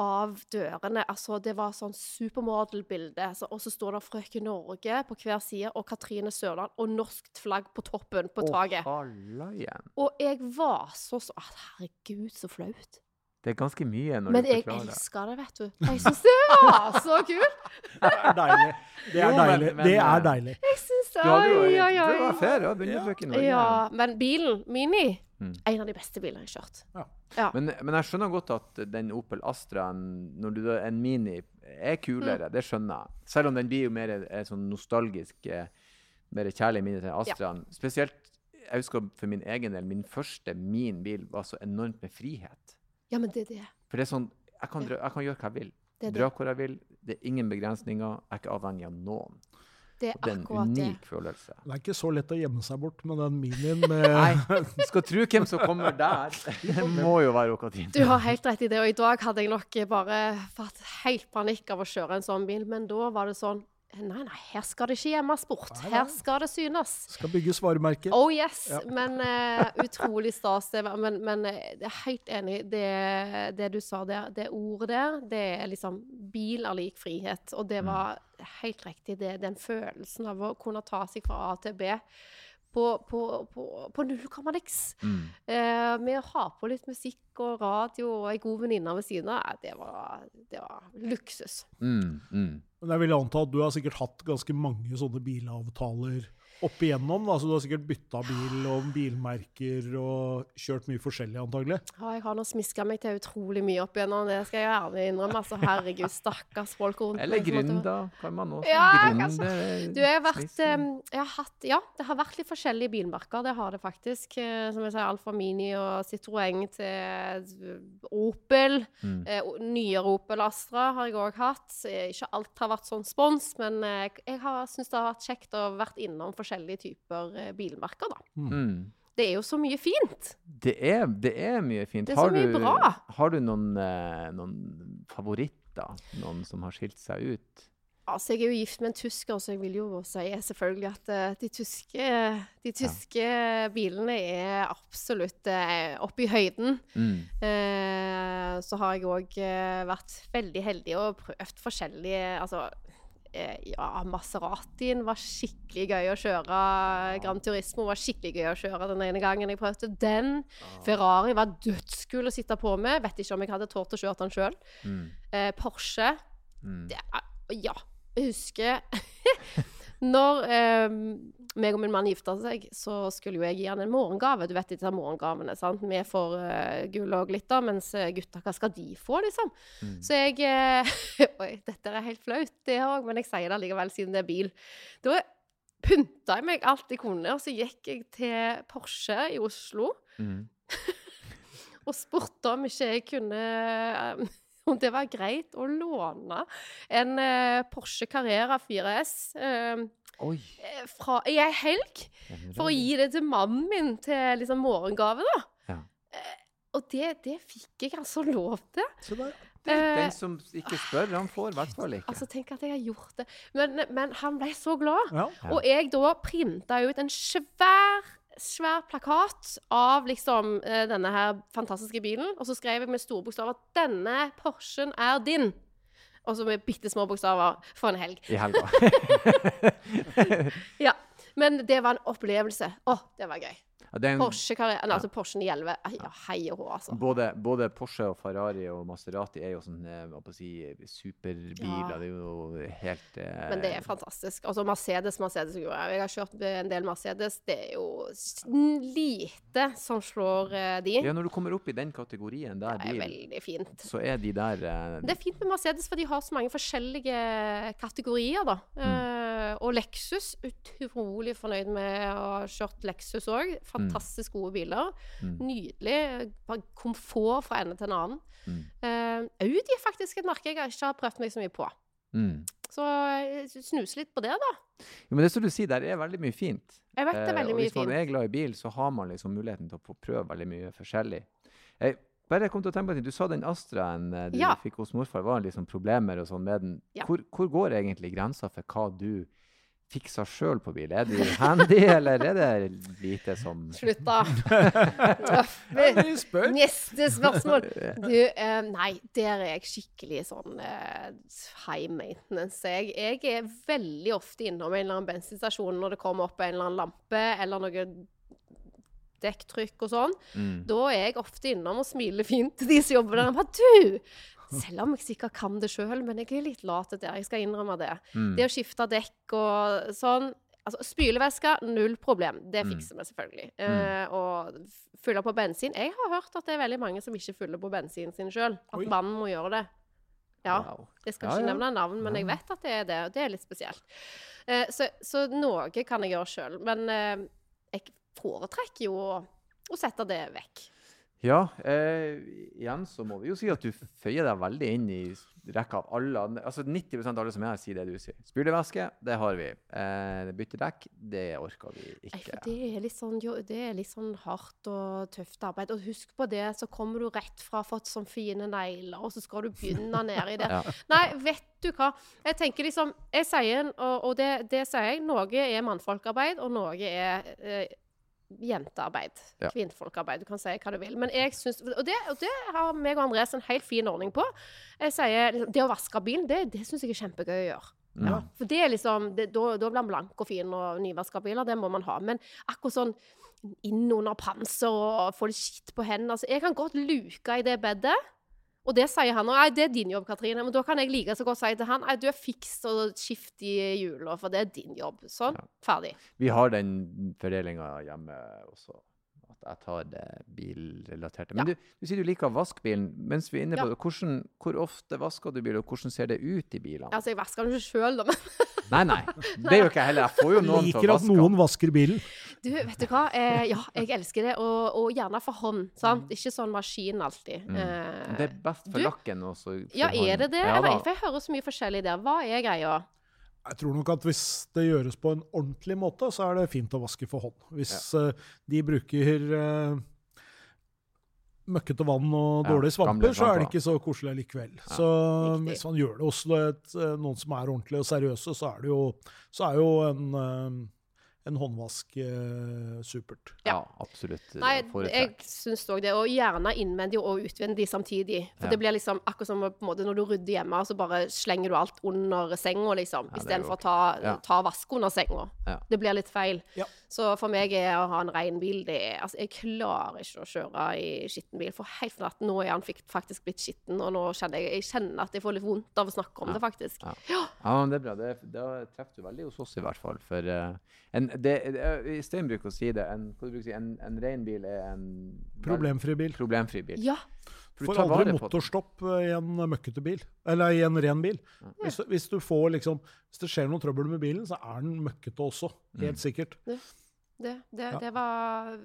av dørene. Altså, det var sånn supermodel-bilde. Så, og så står det Frøken Norge på hver side, og Katrine Sørland, og norskt flagg på toppen på taket. Hallaien. Og jeg var så så Herregud, så flaut. Det er ganske mye når Men du jeg elsker det, vet du. Jeg syns det var så kult. Det er deilig. Det er deilig. Det eh, er deilig. Jeg syns det. Oi, Oi, oi, Du var fair, vunnet frøken Norge. Ja, men bilen, Mini, Mm. en av de beste bilene jeg har kjørt. Men, men jeg skjønner godt at den Opel Astraen, når du da en Mini, er kulere. Det skjønner jeg. Selv om den blir jo mer er sånn nostalgisk, eh, mer kjærlig minne til Astraen. Spesielt, jeg husker for min egen del, min første min bil var så enormt med frihet. Ja, men det er det. For det er sånn, jeg kan, drø- jeg kan gjøre hva jeg vil. Det er Dra hvor jeg vil. Det er ingen begrensninger. Jeg er ikke avhengig av noen. Det Og det er er en unik det. følelse. Det er ikke så lett å gjemme seg bort med den minien med Nei, du skal tro hvem som kommer der. Det må jo være Okatine. Du har helt rett i det, og i dag hadde jeg nok bare fått helt panikk av å kjøre en sånn bil, men da var det sånn Nei, nei, her skal det ikke gjemmes bort. Nei, Her skal det synes. Skal bygges varemerker. Oh yes, Ja. men uh, utrolig stas. Det men, men eh, jeg er helt enig. Det, det du sa der, det ordet der, det er liksom Bil er lik frihet. Og det var helt riktig. Det, den følelsen av å kunne ta seg fra A til B på, på, på, på null komma niks. Mm. Eh, med å ha på litt musikk og radio og ei god venninne ved siden av, eh, det var, det var luksus. Mm. Mm. Men jeg vil anta at du har sikkert hatt ganske mange sånne bilavtaler opp igjennom. Da. Så du har sikkert bytta bil og bilmerker og kjørt mye forskjellig, antagelig. Ja, jeg har nå smiska meg til utrolig mye opp igjennom, det skal jeg gjerne innrømme. Altså, herregud, stakkars folk rundt Eller måtte- kan man også. Ja, Gründe-. Du, jeg har vært jeg har hatt, Ja, det har vært litt forskjellige bilmerker. Det har det faktisk. Eh, Som jeg sier, Alfa Mini og Citroën til eh, Opel. Mm. Eh, nyere Opel Astra har jeg òg hatt. Ikke alt har vært sånn spons, men jeg har syns det har vært kjekt å vært innom forskjellige typer eh, bilmerker, da. Mm. Det er jo så mye fint. Det er, det er mye fint. Det er så mye du, bra. Har du noen, eh, noen favoritter? Noen som har skilt seg ut? Altså, jeg er jo gift med en tysker, så jeg vil jo si selvfølgelig at eh, de tyske, de tyske bilene er absolutt oppe i høyden. Mm. Eh, så har jeg òg vært veldig heldig og prøvd forskjellige Altså, ja, Maseratien var skikkelig gøy å kjøre. Gran Turismo var skikkelig gøy å kjøre den ene gangen jeg prøvde den. Ferrari var dødskul å sitte på med. Vet ikke om jeg hadde tort å kjøre den sjøl. Mm. Eh, Porsche Mm. det Ja, jeg husker Når eh, meg og min mann gifta seg, så skulle jo jeg gi han en morgengave. Du vet disse morgengavene. sant? Vi får eh, gull og glitter, mens eh, gutta, hva skal de få, liksom? Mm. Så jeg eh, Oi, dette er helt flaut, det òg, men jeg sier det likevel siden det er bil. Da pynta jeg meg alt jeg kunne, og så gikk jeg til Porsche i Oslo Mm. og spurte om ikke jeg kunne eh, Om det var greit å låne en eh, Porsche Carrera 4S eh, eh, fra, i ei helg. For å gi det til mannen min til liksom morgengave, da. Ja. Eh, og det, det fikk jeg altså lov til. Så da, Det, Eh, Den som ikke spør, han får i hvert fall ikke. Altså, tenk at jeg har gjort det. Men, men han ble så glad. Ja. Og jeg da printa ut en svær svær plakat av liksom eh, denne her fantastiske bilen, og så skrev jeg med store bokstaver at 'denne Porschen er din'. Og så med bitte små bokstaver for en helg. I helga. Ja. Men det var en opplevelse. Å, det var gøy. Ja, det er en- Porsche Carrera, nei, altså Porschen i 11. Ja, hei og hå, altså. Både, både Porsche og Ferrari og Maserati er jo sånne hva si, superbiler. Ja. Det er jo helt eh, Men det er fantastisk. Altså Mercedes, Mercedes Jeg har kjørt en del Mercedes. Det er jo lite som slår eh, de. Ja, når du kommer opp i den kategorien der Det er bil, veldig fint. så er de der eh, Det er fint med Mercedes, for de har så mange forskjellige kategorier, da. Eh, og Lexus, utrolig fornøyd med å ha kjørt Lexus òg. Fantastisk gode biler. Mm. Nydelig. Komfort fra ende til en annen. Mm. Uh, Audi er faktisk et merke jeg ikke har prøvd meg så mye på. mm. Så jeg snuser litt på det, da. Jo, men det som du sier, der er veldig mye fint. Jeg vet det er Eh, veldig og hvis man er glad i bil, så har man liksom muligheten til å få prøve veldig mye forskjellig. Jeg bare jeg kom til å tenke på at Du sa den Astraen eh, du Ja. fikk hos morfar, var liksom problemer og sånn med den. Ja. Hvor, hvor går egentlig grensa for hva du fikser sjøl på bil? Er du handy, eller er det lite som Slutt, da. Ja. Neste spørsmål. Du, eh, nei, der er jeg skikkelig sånn eh, high maintenance. Jeg, jeg er veldig ofte innom en eller annen bensinstasjon når det kommer opp en eller annen lampe eller noe dekktrykk og sånn. mm. Da er jeg ofte innom og smiler fint til de som jobber der. Bare, du! Selv om jeg sikkert kan det sjøl, men jeg er litt lat der. Jeg skal innrømme det. Mm. Det å skifte dekk og sånn Altså, Spylevæske, null problem. Det Mm. fikser vi selvfølgelig. Eh, og fylle på bensin. Jeg har hørt at det er veldig mange som ikke fyller på bensinen sin sjøl. At Oi. mannen må gjøre det. Ja. Wow. Jeg skal Ja, ikke ja. nevne navn, men Ja. jeg vet at det er det, og det er litt spesielt. Eh, så, så noe kan jeg gjøre sjøl. Men eh, jeg foretrekker jo å, å sette det vekk. Ja, eh, igjen så må vi jo si at du føyer deg veldig inn i rekka av alle. Altså 90% av alle som er her, sier det du sier. Spylevæske, det har vi. Eh, bytte dekk, det orker vi Nei, ikke. for det er, sånn, jo, det er litt sånn hardt og tøft arbeid. Og husk på det, så kommer du rett fra fått sånn fine negler, og så skal du begynne nedi det. Ja. Nei, vet du hva. Jeg tenker liksom Jeg sier, og, og det, det sier jeg, noe er mannfolkarbeid, og noe er eh, jentearbeid. Ja. Kvinnfolkarbeid. Du kan si hva du vil. Men jeg synes, og, det, og det har meg og Andres en helt fin ordning på. Jeg sier liksom, Det å vaske bilen, det, det syns jeg er kjempegøy å gjøre. Ja. For det er liksom det, Da da blir den blank og fin og nyvaska biler, det må man ha. Men akkurat sånn inn under panser og få litt skitt på hendene altså, Jeg kan godt luke i det bedet. Og det sier han, òg. nei, det er din jobb, Katrine. Men da kan jeg like så godt si til han nei, du er fiks og skift i hjula, for det er din jobb. Sånn, Ja. ferdig. Vi har den fordelinga hjemme også. At jeg tar det bilrelaterte. Men Ja. du, du sier du liker å vaske bilen. Mens vi er inne på Ja. det, hvordan, hvor ofte vasker du bil, og hvordan ser det ut i bilene? Altså, jeg vasker den ikke sjøl, da, men Nei, nei. Det gjør ikke jeg heller. Jeg får jo noen til å vaske. Liker at noen vasker bilen. du, vet du hva? Eh, ja, jeg elsker det. Og, og gjerne for hånd, sant? Ikke sånn maskin alltid. Mm. Eh, Det er best for du- lakken også. for ja, er det det? Ja, Eller, da. for jeg hører så mye forskjellig der. Hva er greia? Jeg tror nok at hvis det gjøres på en ordentlig måte, så er det fint å vaske for hånd. Hvis eh, de bruker uh, møkkete vann og Ja, dårlige svamper, så er det ikke så koselig likevel. Ja, Så riktig. hvis man gjør det hos eh, noen som er ordentlige og seriøse, så er det jo, så er jo en, eh, en håndvask eh, supert. Ja, absolutt. Nei, jeg syns òg det. Og gjerne innvendig og utvendig samtidig. For Ja. det blir liksom akkurat som på en måte, når du rydder hjemme, så bare slenger du alt under senga, liksom. Ja, Istedenfor å ta, Ja. ta vask under senga. Ja. Det blir litt feil. Ja. Så for meg er å ha en ren bil det er, altså, Jeg klarer ikke å kjøre i skitten bil. For helt natt, nå er han faktisk blitt skitten, og nå kjenner jeg, jeg kjenner at jeg får litt vondt av å snakke om Ja. det, faktisk. Ja. Ja, men det er bra. Det, det treffer du veldig hos oss, i hvert fall. For eh, en, det, det, Stein bruker å si det. En, si, en, en ren bil er en Problemfri bil. problemfri bil. Ja. For du Får aldri motorstopp eh, i en møkkete bil. Eller i en ren bil. Hvis, hvis, du får liksom, hvis det skjer noe trøbbel med bilen, så er den møkkete også. Helt sikkert. Det, det, Ja. det var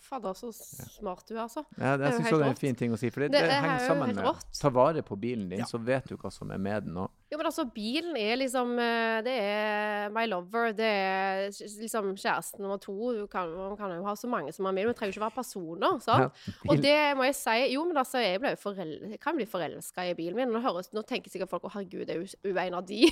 Fader, så smart du er, altså. Ja, det, Det jeg syns det er en fin ting å si. For det, Det det, er henger sammen med rått. Ta vare på bilen din, Ja. så vet du hva som er med den. Og, Jo, men altså, bilen er liksom eh, Det er my lover. Det er liksom kjæresten nummer to. Du kan, man kan jo ha så mange som man vil, men trenger ikke være personer. sant? Ja, Og det må jeg si Jo, men altså, jeg, forel jeg kan bli forelska i bilen min. Nå, høres, nå tenker sikkert folk å herregud, det er jo en av de.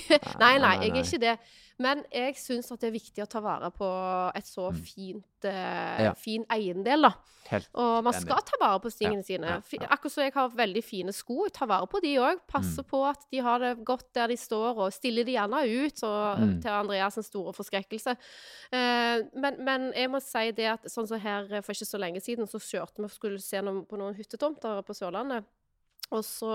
nei, nei, jeg er ikke det. Men jeg syns at det er viktig å ta vare på et så fint uh, fin eiendel, da. Helt Og man skal ta vare på tingene sine. Akkurat som jeg har veldig fine sko. Jeg tar vare på de òg. Passer Mm. på at de har det godt der de står, og stiller de gjerne ut så, Mm. til Andreas' store forskrekkelse. Eh, men, men jeg må si det at sånn som her eh, for ikke så lenge siden, så kjørte vi og skulle se noen, på noen hyttetomter på Sørlandet. Og så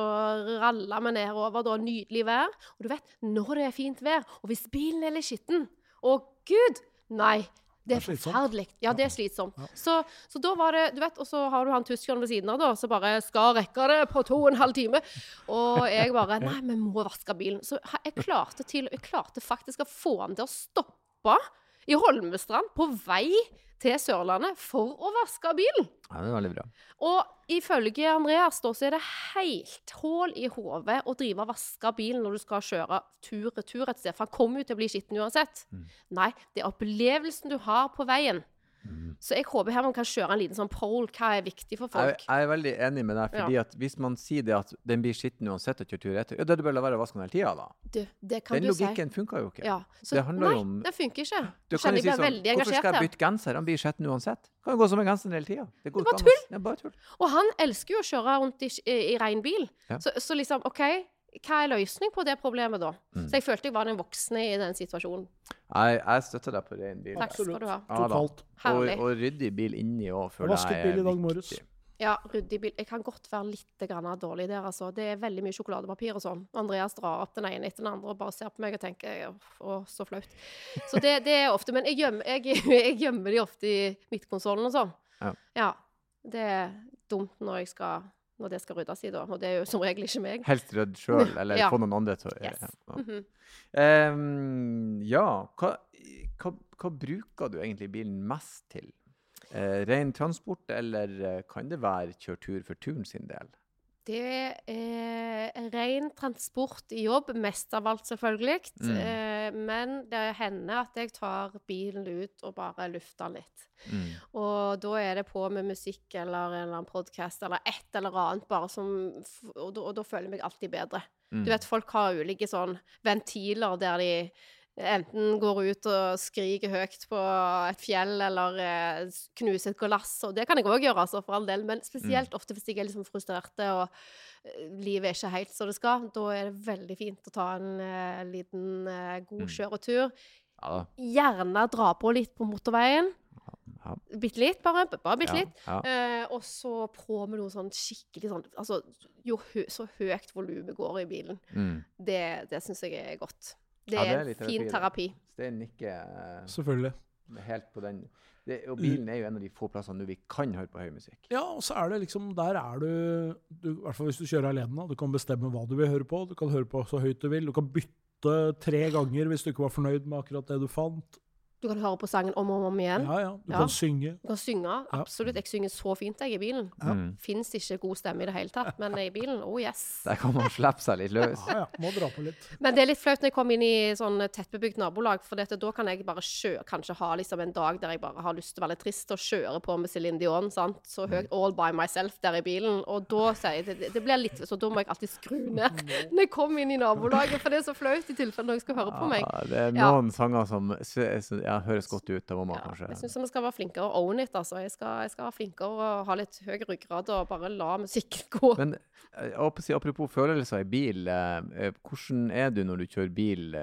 ralla vi nedover, da, nydelig vær. Og du vet, når det er fint vær, og hvis bilen er litt skitten Å, gud! Nei. Det Det er er forferdelig. Ja, det er slitsomt. Ja. Så, så da var det Du vet, og så har du han tyskeren ved siden av, da, som bare skal rekke det på to og en halv time. Og jeg bare Nei, vi må vaske bilen. Så jeg klarte til Jeg klarte faktisk å få han til å stoppe i Holmestrand på vei til Sørlandet for å vaske bilen. Ja, det er veldig bra. Og ifølge Andreas da, så er det helt hull i hodet å drive og vaske bilen når du skal kjøre tur-retur et sted. For han kommer jo til å bli skitten uansett. Mm. Nei, det er opplevelsen du har på veien. Mm. Så jeg håper her man kan kjøre en liten sånn poll. Hva er viktig for folk? jeg er veldig enig med deg, fordi at hvis man sier det at den blir skitten uansett og kjører tur etter, ja, da det bare å la være å vaske den hele tida, da. Du, det kan Den du si. logikken funka jo ikke. Ja. Så, Det handler nei, jo om- Nei, den funker ikke. Du kan jo si sånn, Hvorfor skal jeg bytte genser? Han blir skitten uansett. Kan jo gå som en genser hele tida. Det, går Det er bare tull. Og han elsker jo å kjøre rundt i, i, i ren bil. Ja. Så, så liksom, OK, hva er løsning på det problemet da? Mm. Så jeg følte jeg var den voksne i den situasjonen. Jeg, jeg støtter deg på ren bil. Takk skal du ha. Ja. Totalt. Og, Herlig. og ryddig bil inni òg, Jeg føler vasket jeg bil i er dag morges. viktig. Ja, ryddig bil. Jeg kan godt være litt grann dårlig der, altså. Det er veldig mye sjokoladepapir og sånn. Andreas drar opp den ene etter den andre og bare ser på meg og tenker å, så flaut. Så det, det er ofte Men jeg gjemmer, jeg, jeg gjemmer de ofte i midtkonsollen og sånn. Ja. Det er dumt når jeg skal når det skal ryddes i, da. Og det er jo som regel ikke meg. Helst rydd sjøl, eller Ja. få noen andre til å gjøre Yes. Ja. -hmm. um, ja, hva, hva, hva bruker du egentlig bilen mest til? Uh, ren transport, eller eh, kan det være kjørtur for turen sin del? Det er ren transport i jobb, mest av alt selvfølgelig. Mm. Eh, men det hender at jeg tar bilen ut og bare lufter litt. Mm. Og da er det på med musikk eller en eller annen podkast eller et eller annet, bare som Og da, og da føler jeg meg alltid bedre. Mm. Du vet, folk har ulike sånn ventiler der de enten går ut og skriker høyt på et fjell eller eh, knuser et glass. Og det kan jeg òg gjøre, altså, for all del. Men spesielt ofte hvis jeg er liksom frustrerte og eh, livet er ikke helt som det skal. Da er det veldig fint å ta en eh, liten eh, god Mm. kjøretur. Ja. Gjerne dra på litt på motorveien. Ja. Bitte litt, bare. Bare bitte Ja, litt. ja. Eh, og så på med noe sånn skikkelig sånn Altså, jo hø så høyt volumet går i bilen, Mm. det, det syns jeg er godt. Det Ja, det er, en fin terapi, terapi. er nikker uh, Selvfølgelig. helt på den. Det, og bilen er jo en av de få plassene nå vi kan høre på høy musikk. Ja, og så er det liksom Der er du, du I hvert fall hvis du kjører alene. Du kan bestemme hva du vil høre på. Du kan høre på så høyt du vil. Du kan bytte tre ganger hvis du ikke var fornøyd med akkurat det du fant. Du kan høre på sangen om og om igjen. Ja, ja. Du Ja. kan synge. Du kan synge. Absolutt. Jeg synger så fint, jeg, i bilen. Ja. Mm. Fins ikke god stemme i det hele tatt, men i bilen, oh yes. Der kan man slippe seg litt løs. Ja, ja. Må dra på litt. Men det er litt flaut når jeg kommer inn i sånn tettbebygd nabolag, for dette, da kan jeg bare kjøre, kanskje ha liksom en dag der jeg bare har lyst til å være litt trist og kjøre på med Céline Dion, sant? så høyt, all by myself der i bilen, og da sier jeg, det, det blir litt, så da må jeg alltid skru ned når jeg kommer inn i nabolaget, for det er så flaut i tilfelle noen skal høre på meg. Ja, det er Ja. noen sanger som så- ja, høres godt ut. Da må man Ja, kanskje jeg syns vi skal være flinkere å own it, altså. Jeg skal, jeg skal være flinkere og ha litt høy ryggrad og bare la musikken gå. Men eh, apropos følelser i bil, eh, eh, hvordan er du når du kjører bil?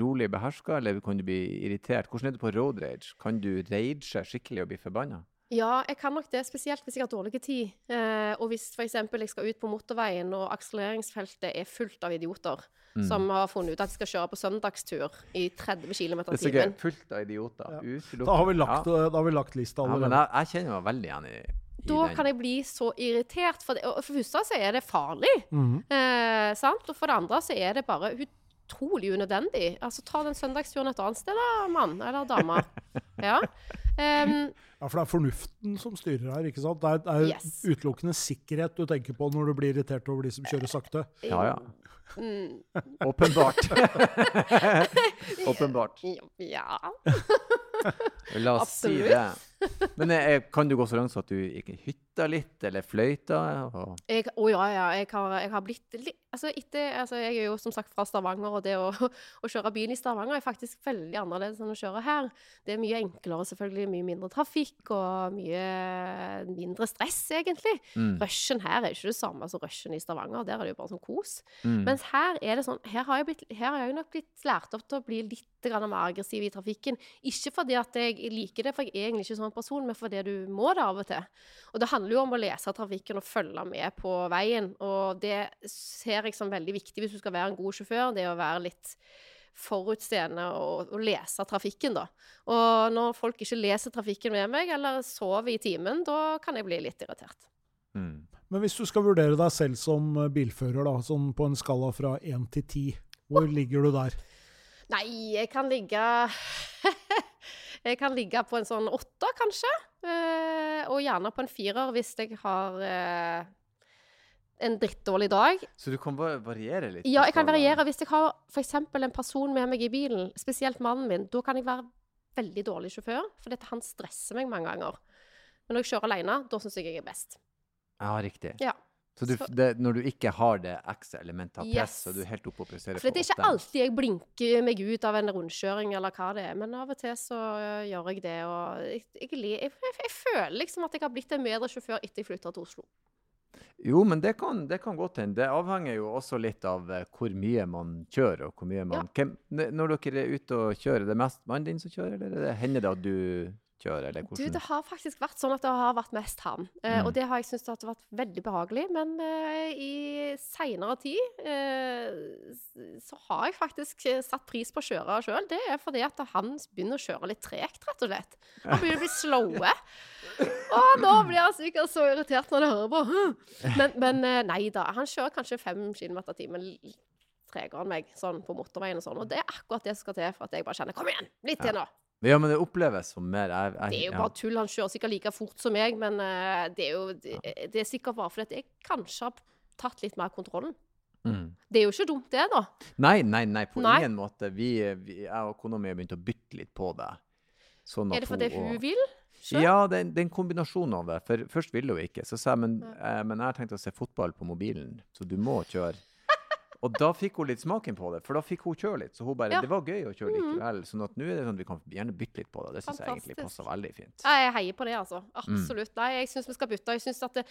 Rolig beherska, eller kan du bli irritert? Hvordan er du på road rage? Kan du rage skikkelig og bli forbanna? Ja, jeg kan nok det, spesielt hvis jeg har dårlig tid. Eh, og hvis f.eks. jeg skal ut på motorveien og akselereringsfeltet er fullt av idioter som har funnet ut at de skal kjøre på søndagstur i 30 km i timen. Fullt av idioter. Ja. Da har vi lagt, ja. da har vi lagt lista ja, men jeg, jeg kjenner meg veldig igjen i, i Da den. kan jeg bli så irritert. For det, og for første så er det farlig, Mm. eh, sant? Og for det andre så er det bare utrolig unødvendig. Altså, ta den søndagsturen et annet sted, da, mann eller dame. Ja. Em, Ja, for det er fornuften som styrer her, ikke sant? Det er, det er Yes. utelukkende sikkerhet du tenker på når du blir irritert over de som kjører sakte. Ja, ja. mm, Åpenbart. Åpenbart. ja. La oss si Absolutt. det. Men jeg, kan du gå så langt så at du ikke hytta litt, eller fløyta? Å oh, ja, ja. Jeg har, jeg har blitt litt altså, etter, altså, Jeg er jo som sagt fra Stavanger, og det å, å kjøre bil i Stavanger er faktisk veldig annerledes enn å kjøre her. Det er mye enklere, selvfølgelig. Mye mindre trafikk og mye mindre stress, egentlig. Mm. Rushen her er ikke det samme som rushen i Stavanger. Der er det jo bare sånn kos. Mm. Mens her er det sånn Her har blitt, her har jeg nok blitt lært opp til å bli litt grann mer aggressiv i trafikken. Ikke fordi at jeg liker det, for jeg er egentlig ikke sånn person, men fordi du må det av og til. Og det handler jo om å lese trafikken og følge med på veien. Og det ser jeg som veldig viktig hvis du skal være en god sjåfør. Det å være litt forutseende og, og lese trafikken, da. Og når folk ikke leser trafikken med meg, eller sover i timen, da kan jeg bli litt irritert. Mm. Men hvis du skal vurdere deg selv som eh, bilfører, da, sånn på en skala fra 1 til 10, hvor ligger du der? Nei, jeg kan ligge Jeg kan ligge på en sånn åtter, kanskje. Eh, og gjerne på en firer hvis jeg har eh, en drittdårlig dag. Så du kan bare variere litt? Ja, jeg kan variere. Hvis jeg har f.eks. en person med meg i bilen, spesielt mannen min, da kan jeg være veldig dårlig sjåfør, for dette, han stresser meg mange ganger. Men når jeg kjører alene, da syns jeg jeg er best. Ja, riktig. Ja. Så, du, Så- det, når du ikke har det ekstra elementet av press, Yes. du er helt oppe og presterer For det er ikke alltid jeg blinker meg ut av en rundkjøring eller hva det er, men av og til så øh, gjør jeg det. Og jeg, jeg, jeg, jeg, føler liksom at jeg har blitt en bedre sjåfør etter jeg flytta til Oslo. Jo, men det kan, det kan godt hende. Det avhenger jo også litt av eh, hvor mye man kjører, og hvor mye man hvem, Når dere er ute og kjører, er det mest mannen din som kjører, eller er hender det at du kjører, eller Du, det har faktisk vært sånn at det har vært mest han. Eh, Mm. Og det har jeg syntes har vært veldig behagelig. Men eh, i seinere tid eh, så har jeg faktisk eh, satt pris på å kjøre sjøl. Det er fordi at han begynner å kjøre litt tregt, rett og slett. Han begynner å bli slowe. Og nå blir han sikkert så irritert når han hører på. Men, men eh, nei da. Han kjører kanskje fem kilometer i timen tregere enn meg sånn på motorveien og sånn. Og det er akkurat det som skal til for at jeg bare kjenner Kom igjen! Litt til nå! Ja, men det oppleves som mer jeg, jeg, Det er jo bare tull. Han kjører sikkert like fort som meg, men uh, det er jo det, det er sikkert bare fordi jeg kanskje har tatt litt mer kontrollen. Mm. Det er jo ikke dumt, det, da. Nei, nei, nei, på Nei. ingen måte. Vi, vi, jeg og kona mi har begynt å bytte litt på det. Sånn Er det fordi hun hun vil? Selv? Ja, det er en kombinasjon av det. For først ville hun ikke. Så sa jeg men, ja. eh, men jeg har tenkt å se fotball på mobilen, så du må kjøre. Og da fikk hun litt smaken på det, for da fikk hun kjøre litt. Så hun bare Ja. Det var gøy å kjøre Mhm. likevel. sånn at nå er det sånn at vi kan gjerne bytte litt på det. Det syns jeg egentlig passer veldig fint. Jeg heier på det, altså. Mm. Absolutt. Nei, jeg syns vi skal bytte. Jeg synes at det,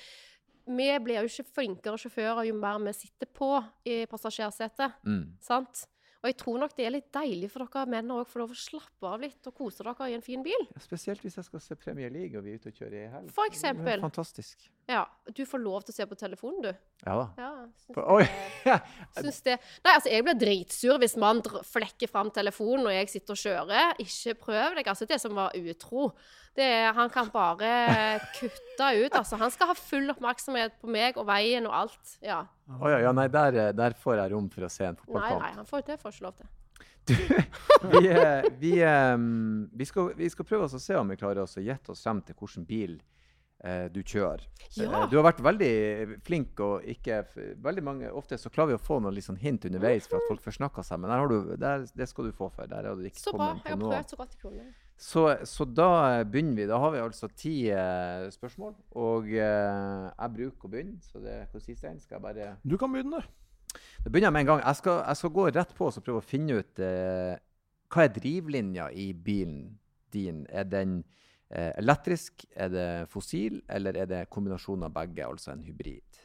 vi blir jo ikke flinkere sjåfører jo mer vi sitter på i passasjersetet. Mm. Sant? Og jeg tror nok det er litt deilig for dere menn å få lov å slappe av litt og kose dere i en fin bil. Ja, Spesielt hvis jeg skal se Premier League og vi er ute og kjører i helg. For Det er eksempel. Fantastisk. Ja, Du får lov til å se på telefonen, du. Ja da. Ja, syns oi! det, syns det. Nei, altså, jeg blir dritsur hvis man flekker fram telefonen og jeg sitter og kjører. Ikke prøv deg. Altså, det som var utro. Det er, han kan bare kutte ut. Altså, han skal ha full oppmerksomhet på meg og veien og alt. Ja. Oh, ja, ja, nei, der, der får jeg rom for å se en fotballkamp. nei, han får, det får ikke lov til. vi, eh, vi, eh, vi, skal, vi skal prøve oss å se om vi klarer oss å gjette oss frem til hvilken bil eh, du kjører. Ja. Eh, du har vært veldig flink og ikke veldig mange, Ofte så klarer vi å få noen sånn hint underveis for at folk forsnakker seg, men du, der, det skal du få for. Der har du ikke Så bra. Jeg har prøvd så godt jeg kunne. Så, så da begynner vi. Da har vi altså ti eh, spørsmål. Og eh, jeg bruker å begynne, så det er Stein? Skal jeg bare Du kan begynne, du. Da begynner jeg med en gang. Jeg skal, jeg skal gå rett på og prøve å finne ut eh, hva er drivlinja i bilen din. Er den eh, elektrisk, er det fossil, eller er det kombinasjon av begge, altså en hybrid?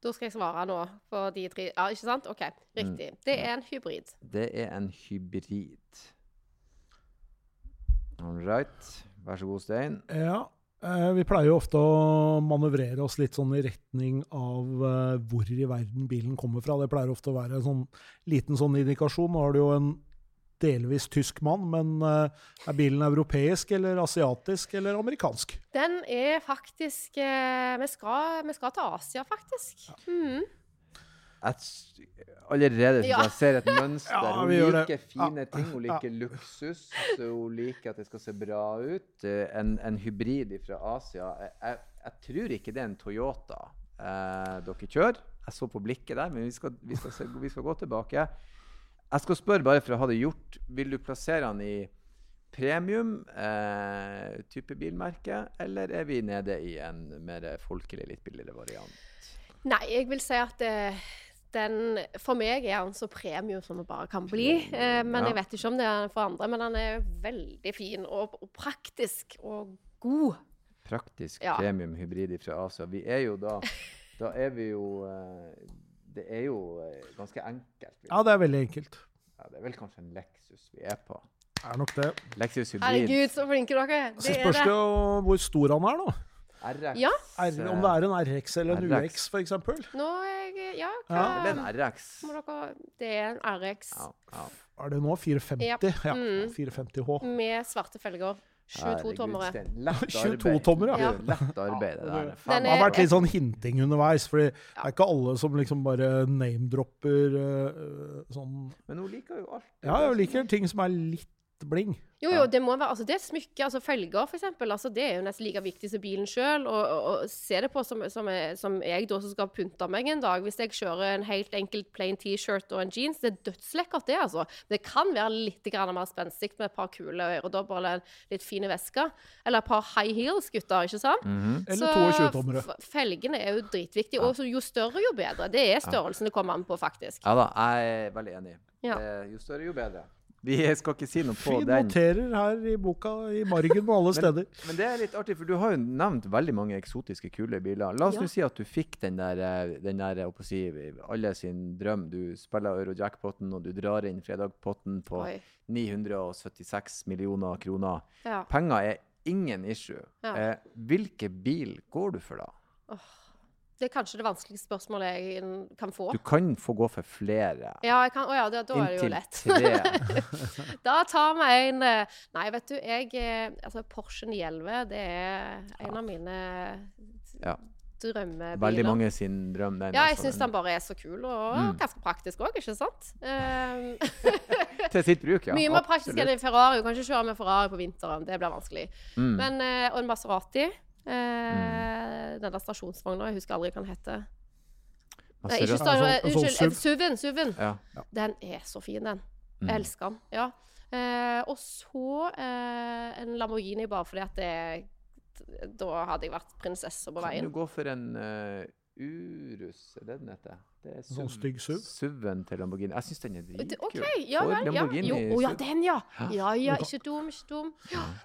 Da skal jeg svare nå på de tre. Ja, ikke sant? OK, riktig. Det er en hybrid. Det er en hybrid. All right. Vær så god, Stein. Ja. eh, Vi pleier jo ofte å manøvrere oss litt sånn i retning av eh, hvor i verden bilen kommer fra. Det pleier ofte å være en sånn liten sånn indikasjon. Nå har du jo en delvis tysk mann, men eh, er bilen europeisk eller asiatisk eller amerikansk? Den er faktisk eh, vi, skal, vi skal til Asia, faktisk. Ja. S- allerede Ja. jeg ser et mønster. Ja, hun liker fine Ja. ting. Hun liker luksus. så Hun liker at det skal se bra ut. Eh, En, en hybrid fra Asia. Jeg, jeg, jeg tror ikke det er en Toyota eh, dere kjører. Jeg så på blikket der, men vi skal, vi, skal se, vi skal gå tilbake. Jeg skal spørre bare for å ha det gjort. Vil du plassere den i premium eh, type bilmerke, eller er vi nede i en mer folkelig, litt billigere variant? Nei, jeg vil si at eh, den For meg er han så premium som det bare kan bli. Eh, men Ja. jeg vet ikke om det er for andre. Men han er veldig fin og, og praktisk og god. Praktisk Ja. premium hybrid fra Asia. Vi er jo da Da er vi jo eh, Det er jo eh, ganske enkelt. Ja, det er veldig enkelt. Ja, det er vel kanskje en Lexus vi er på. Det er nok det. Lexus hybrid. Herregud, så flinke dere er. Så Det spørs det det. jo hvor stor han er, da. RX. Ja. R, om det er en RX eller en RX. UX, f.eks. Nå jeg Ja, Ja. hva Eller en RX. må dere Det er en RX Ja, ja. Er det nå 450? Ja. Ja, Mm. 450H. med svarte felger. 22-tommere. Lett 22 arbeid. tommer, ja. Det er Lett arbeid, det der. Det har vært litt sånn hinting underveis, for det er ikke alle som liksom bare name-dropper eh, sånn Men hun liker jo alt. Ja, hun liker ting som er litt bling. Jo, jo, det må være Altså, det smykket, smykke. Altså, felger, eksempel. Altså, det er jo nesten like viktig som bilen sjøl. Og, og, og se det på som, som, jeg- som jeg da som skal pynte meg en dag. Hvis jeg kjører en helt enkelt plain T-shirt og en jeans, det er dødslekkert, det, altså. Det kan være litt mer spenstig med et par kule øredobber eller en litt fine vesker. Eller et par high heels, gutter, ikke sant? Mhm. Eller Så 22-tommere. f- Felgene er jo dritviktige. Og jo større, jo bedre. Det er størrelsen det kommer an på, faktisk. Ja da, jeg er veldig enig. Ja. Eh, Jo større, jo bedre. Vi skal ikke si noe på Vi den. noterer her i boka i margen på alle steder. Men det er litt artig, for du har jo nevnt veldig mange eksotiske, kule biler. La oss Ja. nå si at du fikk den der, eh, den der si, alle sin drøm. Du spiller Eurojackpoten, og du drar inn fredagpotten på Oi. 976 millioner kroner. Ja. Penger er ingen issue. Ja. Eh, hvilke bil går du for da? Det er kanskje det vanskeligste spørsmålet jeg kan få. Du kan få gå for flere. Ja, jeg kan, å ja, da, da er det jo Inntil lett. tre. da tar vi en eh, Nei, vet du, jeg eh, Altså, Porsche 911, det er en av mine Ja. drømmebiler. Veldig mange sin drøm. Den, Ja, jeg altså, syns den bare er så kul, og Mm. ganske praktisk òg, ikke sant? Um, Til sitt bruk, ja. mye mer praktisk enn en Ferrari. Du kan ikke kjøre med Ferrari på vinteren, det blir vanskelig. Mm. Men, eh, og en Maserati. Eh, Den der stasjonsvogna, jeg husker aldri hva den heter. Nei, ikke stasjon, sta- Ja, sånn- unnskyld, sånn SUV-en. SUV-en. Ja. Den er så fin, den. Mm. Jeg elsker den. Ja. Eh, og så eh, en Lamborghini, bare fordi at det Da hadde jeg vært prinsesse på Kan du veien. gå for en uh, Urus, er det den heter? Det er Sånn stygg SUV? SUV-en til Lamborghini. Jeg syns den er Det- dritkul. OK, ja For. Ja. Lamborghini Jo, å ja, SUV. den, ja. Ja ja, ikke dum, ikke dum.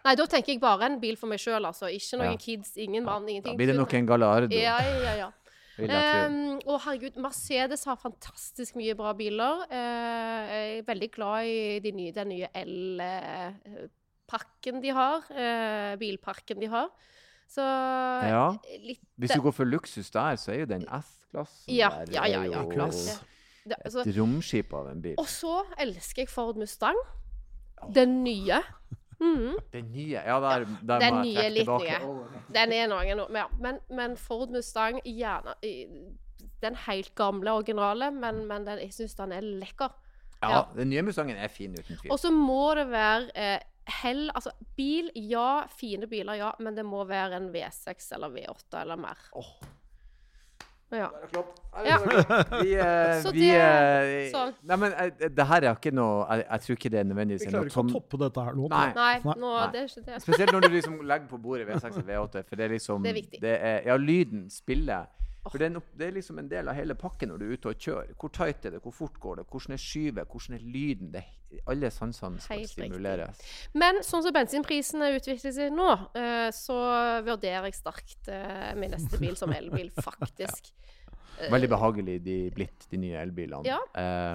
Nei, da tenker jeg bare en bil for meg sjøl, altså. Ikke noen Ja. kids, ingen mann, ingenting. Da blir det nok en Gallardo, Ja, ja, ja. Um, og herregud, Mercedes har fantastisk mye bra biler. Uh, jeg er veldig glad i de nye, den nye L-pakken de har. Uh, bilparken de har. Så Ja. litt Hvis du går for luksus der, så er jo den S-klassen Ja, der ja, ja, ja, jo klasse. det, altså, et romskip av en bil. Og så elsker jeg Ford Mustang. Den nye. Mm. Den nye Ja, der, der Den må jeg trekke tilbake. nye. Den er noe nå. Ja, men, men Ford Mustang gjerne Den helt gamle originale, men, men den, jeg syns den er lekker. Ja, Ja. den nye Mustangen er fin, uten tvil. Og så må det være eh, hell Altså, bil, ja. Fine biler, ja. Men det må være en V6 eller V8 eller mer. Åh. Ja. Ja. Vi, eh, Så vi det- eh, sånn. Nei, men eh, det her er ikke noe Jeg, jeg tror ikke det er nødvendigvis Vi er klarer noe ikke å toppe dette her nå. Nei. Nei, Nei. nå, Nei. det er ikke det. Spesielt når du liksom legger på bordet V6 og V8, for det er liksom Det er viktig. er, ja, lyden spiller. For det er, no- det er liksom en del av hele pakken når du er ute og kjører. Hvor tight er det, hvor fort går det, hvordan er skyvet, hvordan er lyden? Det, alle sansene skal Helt riktig. stimuleres. Men sånn som bensinprisene utvikler seg nå, eh, så vurderer jeg sterkt eh, min neste bil som elbil, faktisk. Eh, Veldig behagelig de blitt, de nye elbilene. Ja.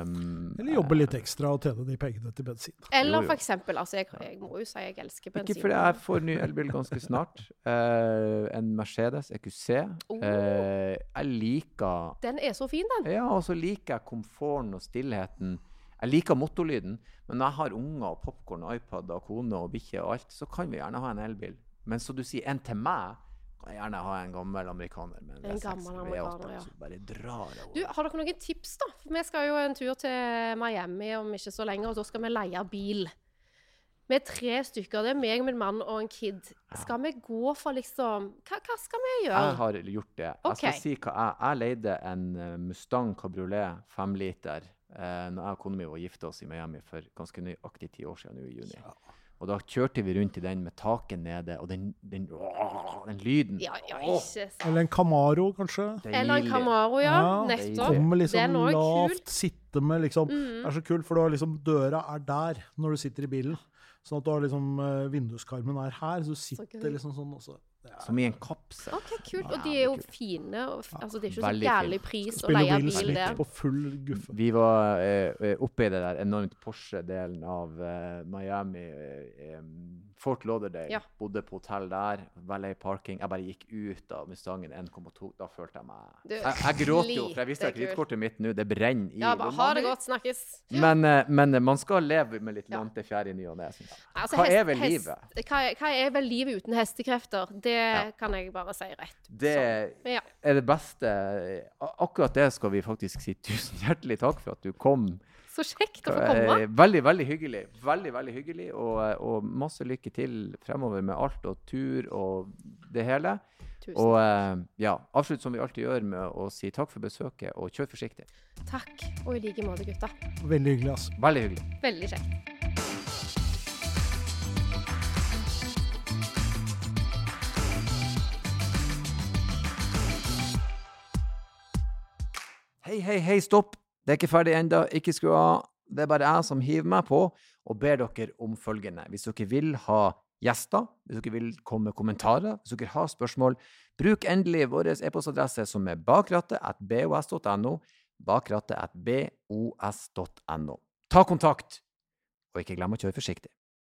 Um, Eller jobbe litt ekstra og tjene de pengene til bensin. Eller for eksempel Altså, jeg, jeg må jo si jeg elsker bensin. Ikke fordi jeg får ny elbil ganske snart. Uh, en Mercedes EQC. Oh. Eh, jeg liker Den er så fin, den. Ja, og så liker jeg komforten og stillheten. Jeg liker motorlyden, men når jeg har unger og popkorn, iPad og kone og bikkje og alt, så kan vi gjerne ha en elbil. Men så du sier en til meg, kan jeg gjerne ha en gammel amerikaner men en, En V6 gammel amerikaner, V8 ja. bare drar over. Du, Har dere noen tips, da? For vi skal jo en tur til Miami om ikke så lenge, og da skal vi leie bil. Vi er tre stykker. Det er meg, min mann og en kid. Skal vi gå for liksom Hva, hva skal vi gjøre? Jeg har gjort det. Jeg skal si hva jeg, jeg leide en eh, Mustang Cabriolet 5 liter eh, når jeg og kona mi var gifta oss i Miami for ganske nøyaktig ti år siden nå i juni. Og da kjørte vi rundt i den med taket nede, og den, den, åh, den lyden Ja, ja, ikke. Eller en Camaro, kanskje. Eller en. Camaro, ja. Ja, Nettopp. Kommer liksom er lavt, kult. sitte med liksom Mm. Det er så kult, for du har liksom døra er der når du sitter i bilen. Sånn at du har liksom eh, vinduskarmen er her, så du sitter så liksom sånn også. Som i en kapsel. OK, kult. Og de er jo fine. Og, f- altså, det er ikke så Veldig gærlig fin. pris å leie bil Smith der. på full guffe. Vi var eh, oppe i det der enormt Porsche-delen av eh, Miami. Eh, Fort Lauderdale. Ja. Bodde på hotell der. Valet parking. Jeg bare gikk ut av Mustangen 1,2. Da følte jeg meg Du, Jeg, jeg gråter jo, for jeg visste at kredittkortet mitt nå, det brenner i Ja, bare ha det godt. Snakkes. Men, eh, men man skal leve med litt lante lånte fjær i ny og ne, syns jeg. Altså, Hva hest- er vel hest- livet? Hva, er- hva er vel livet uten hestekrefter? Det Ja. kan jeg bare si rett. Det. Ja. er det beste. Akkurat det skal vi faktisk si tusen hjertelig takk for at du kom. Så kjekt å få komme. Eh, Veldig, veldig hyggelig. Veldig, veldig hyggelig. Og, og masse lykke til fremover med alt og tur og det hele. Tusen Og eh, ja, avslutt som vi alltid gjør med å si takk for besøket og kjør forsiktig. takk. Og i like måte, gutta. Veldig hyggelig, altså. Veldig hyggelig. Veldig kjekt. Hei, hei, hei, stopp! Det er ikke ferdig ennå. Ikke skru av. Det er bare jeg som hiver meg på og ber dere om følgende. Hvis dere vil ha gjester, hvis dere vil komme med kommentarer, hvis dere har spørsmål, bruk endelig vår e-postadresse som er bakrattet.bos.no. Bakrattet.bos.no. Ta kontakt, og ikke glem å kjøre forsiktig.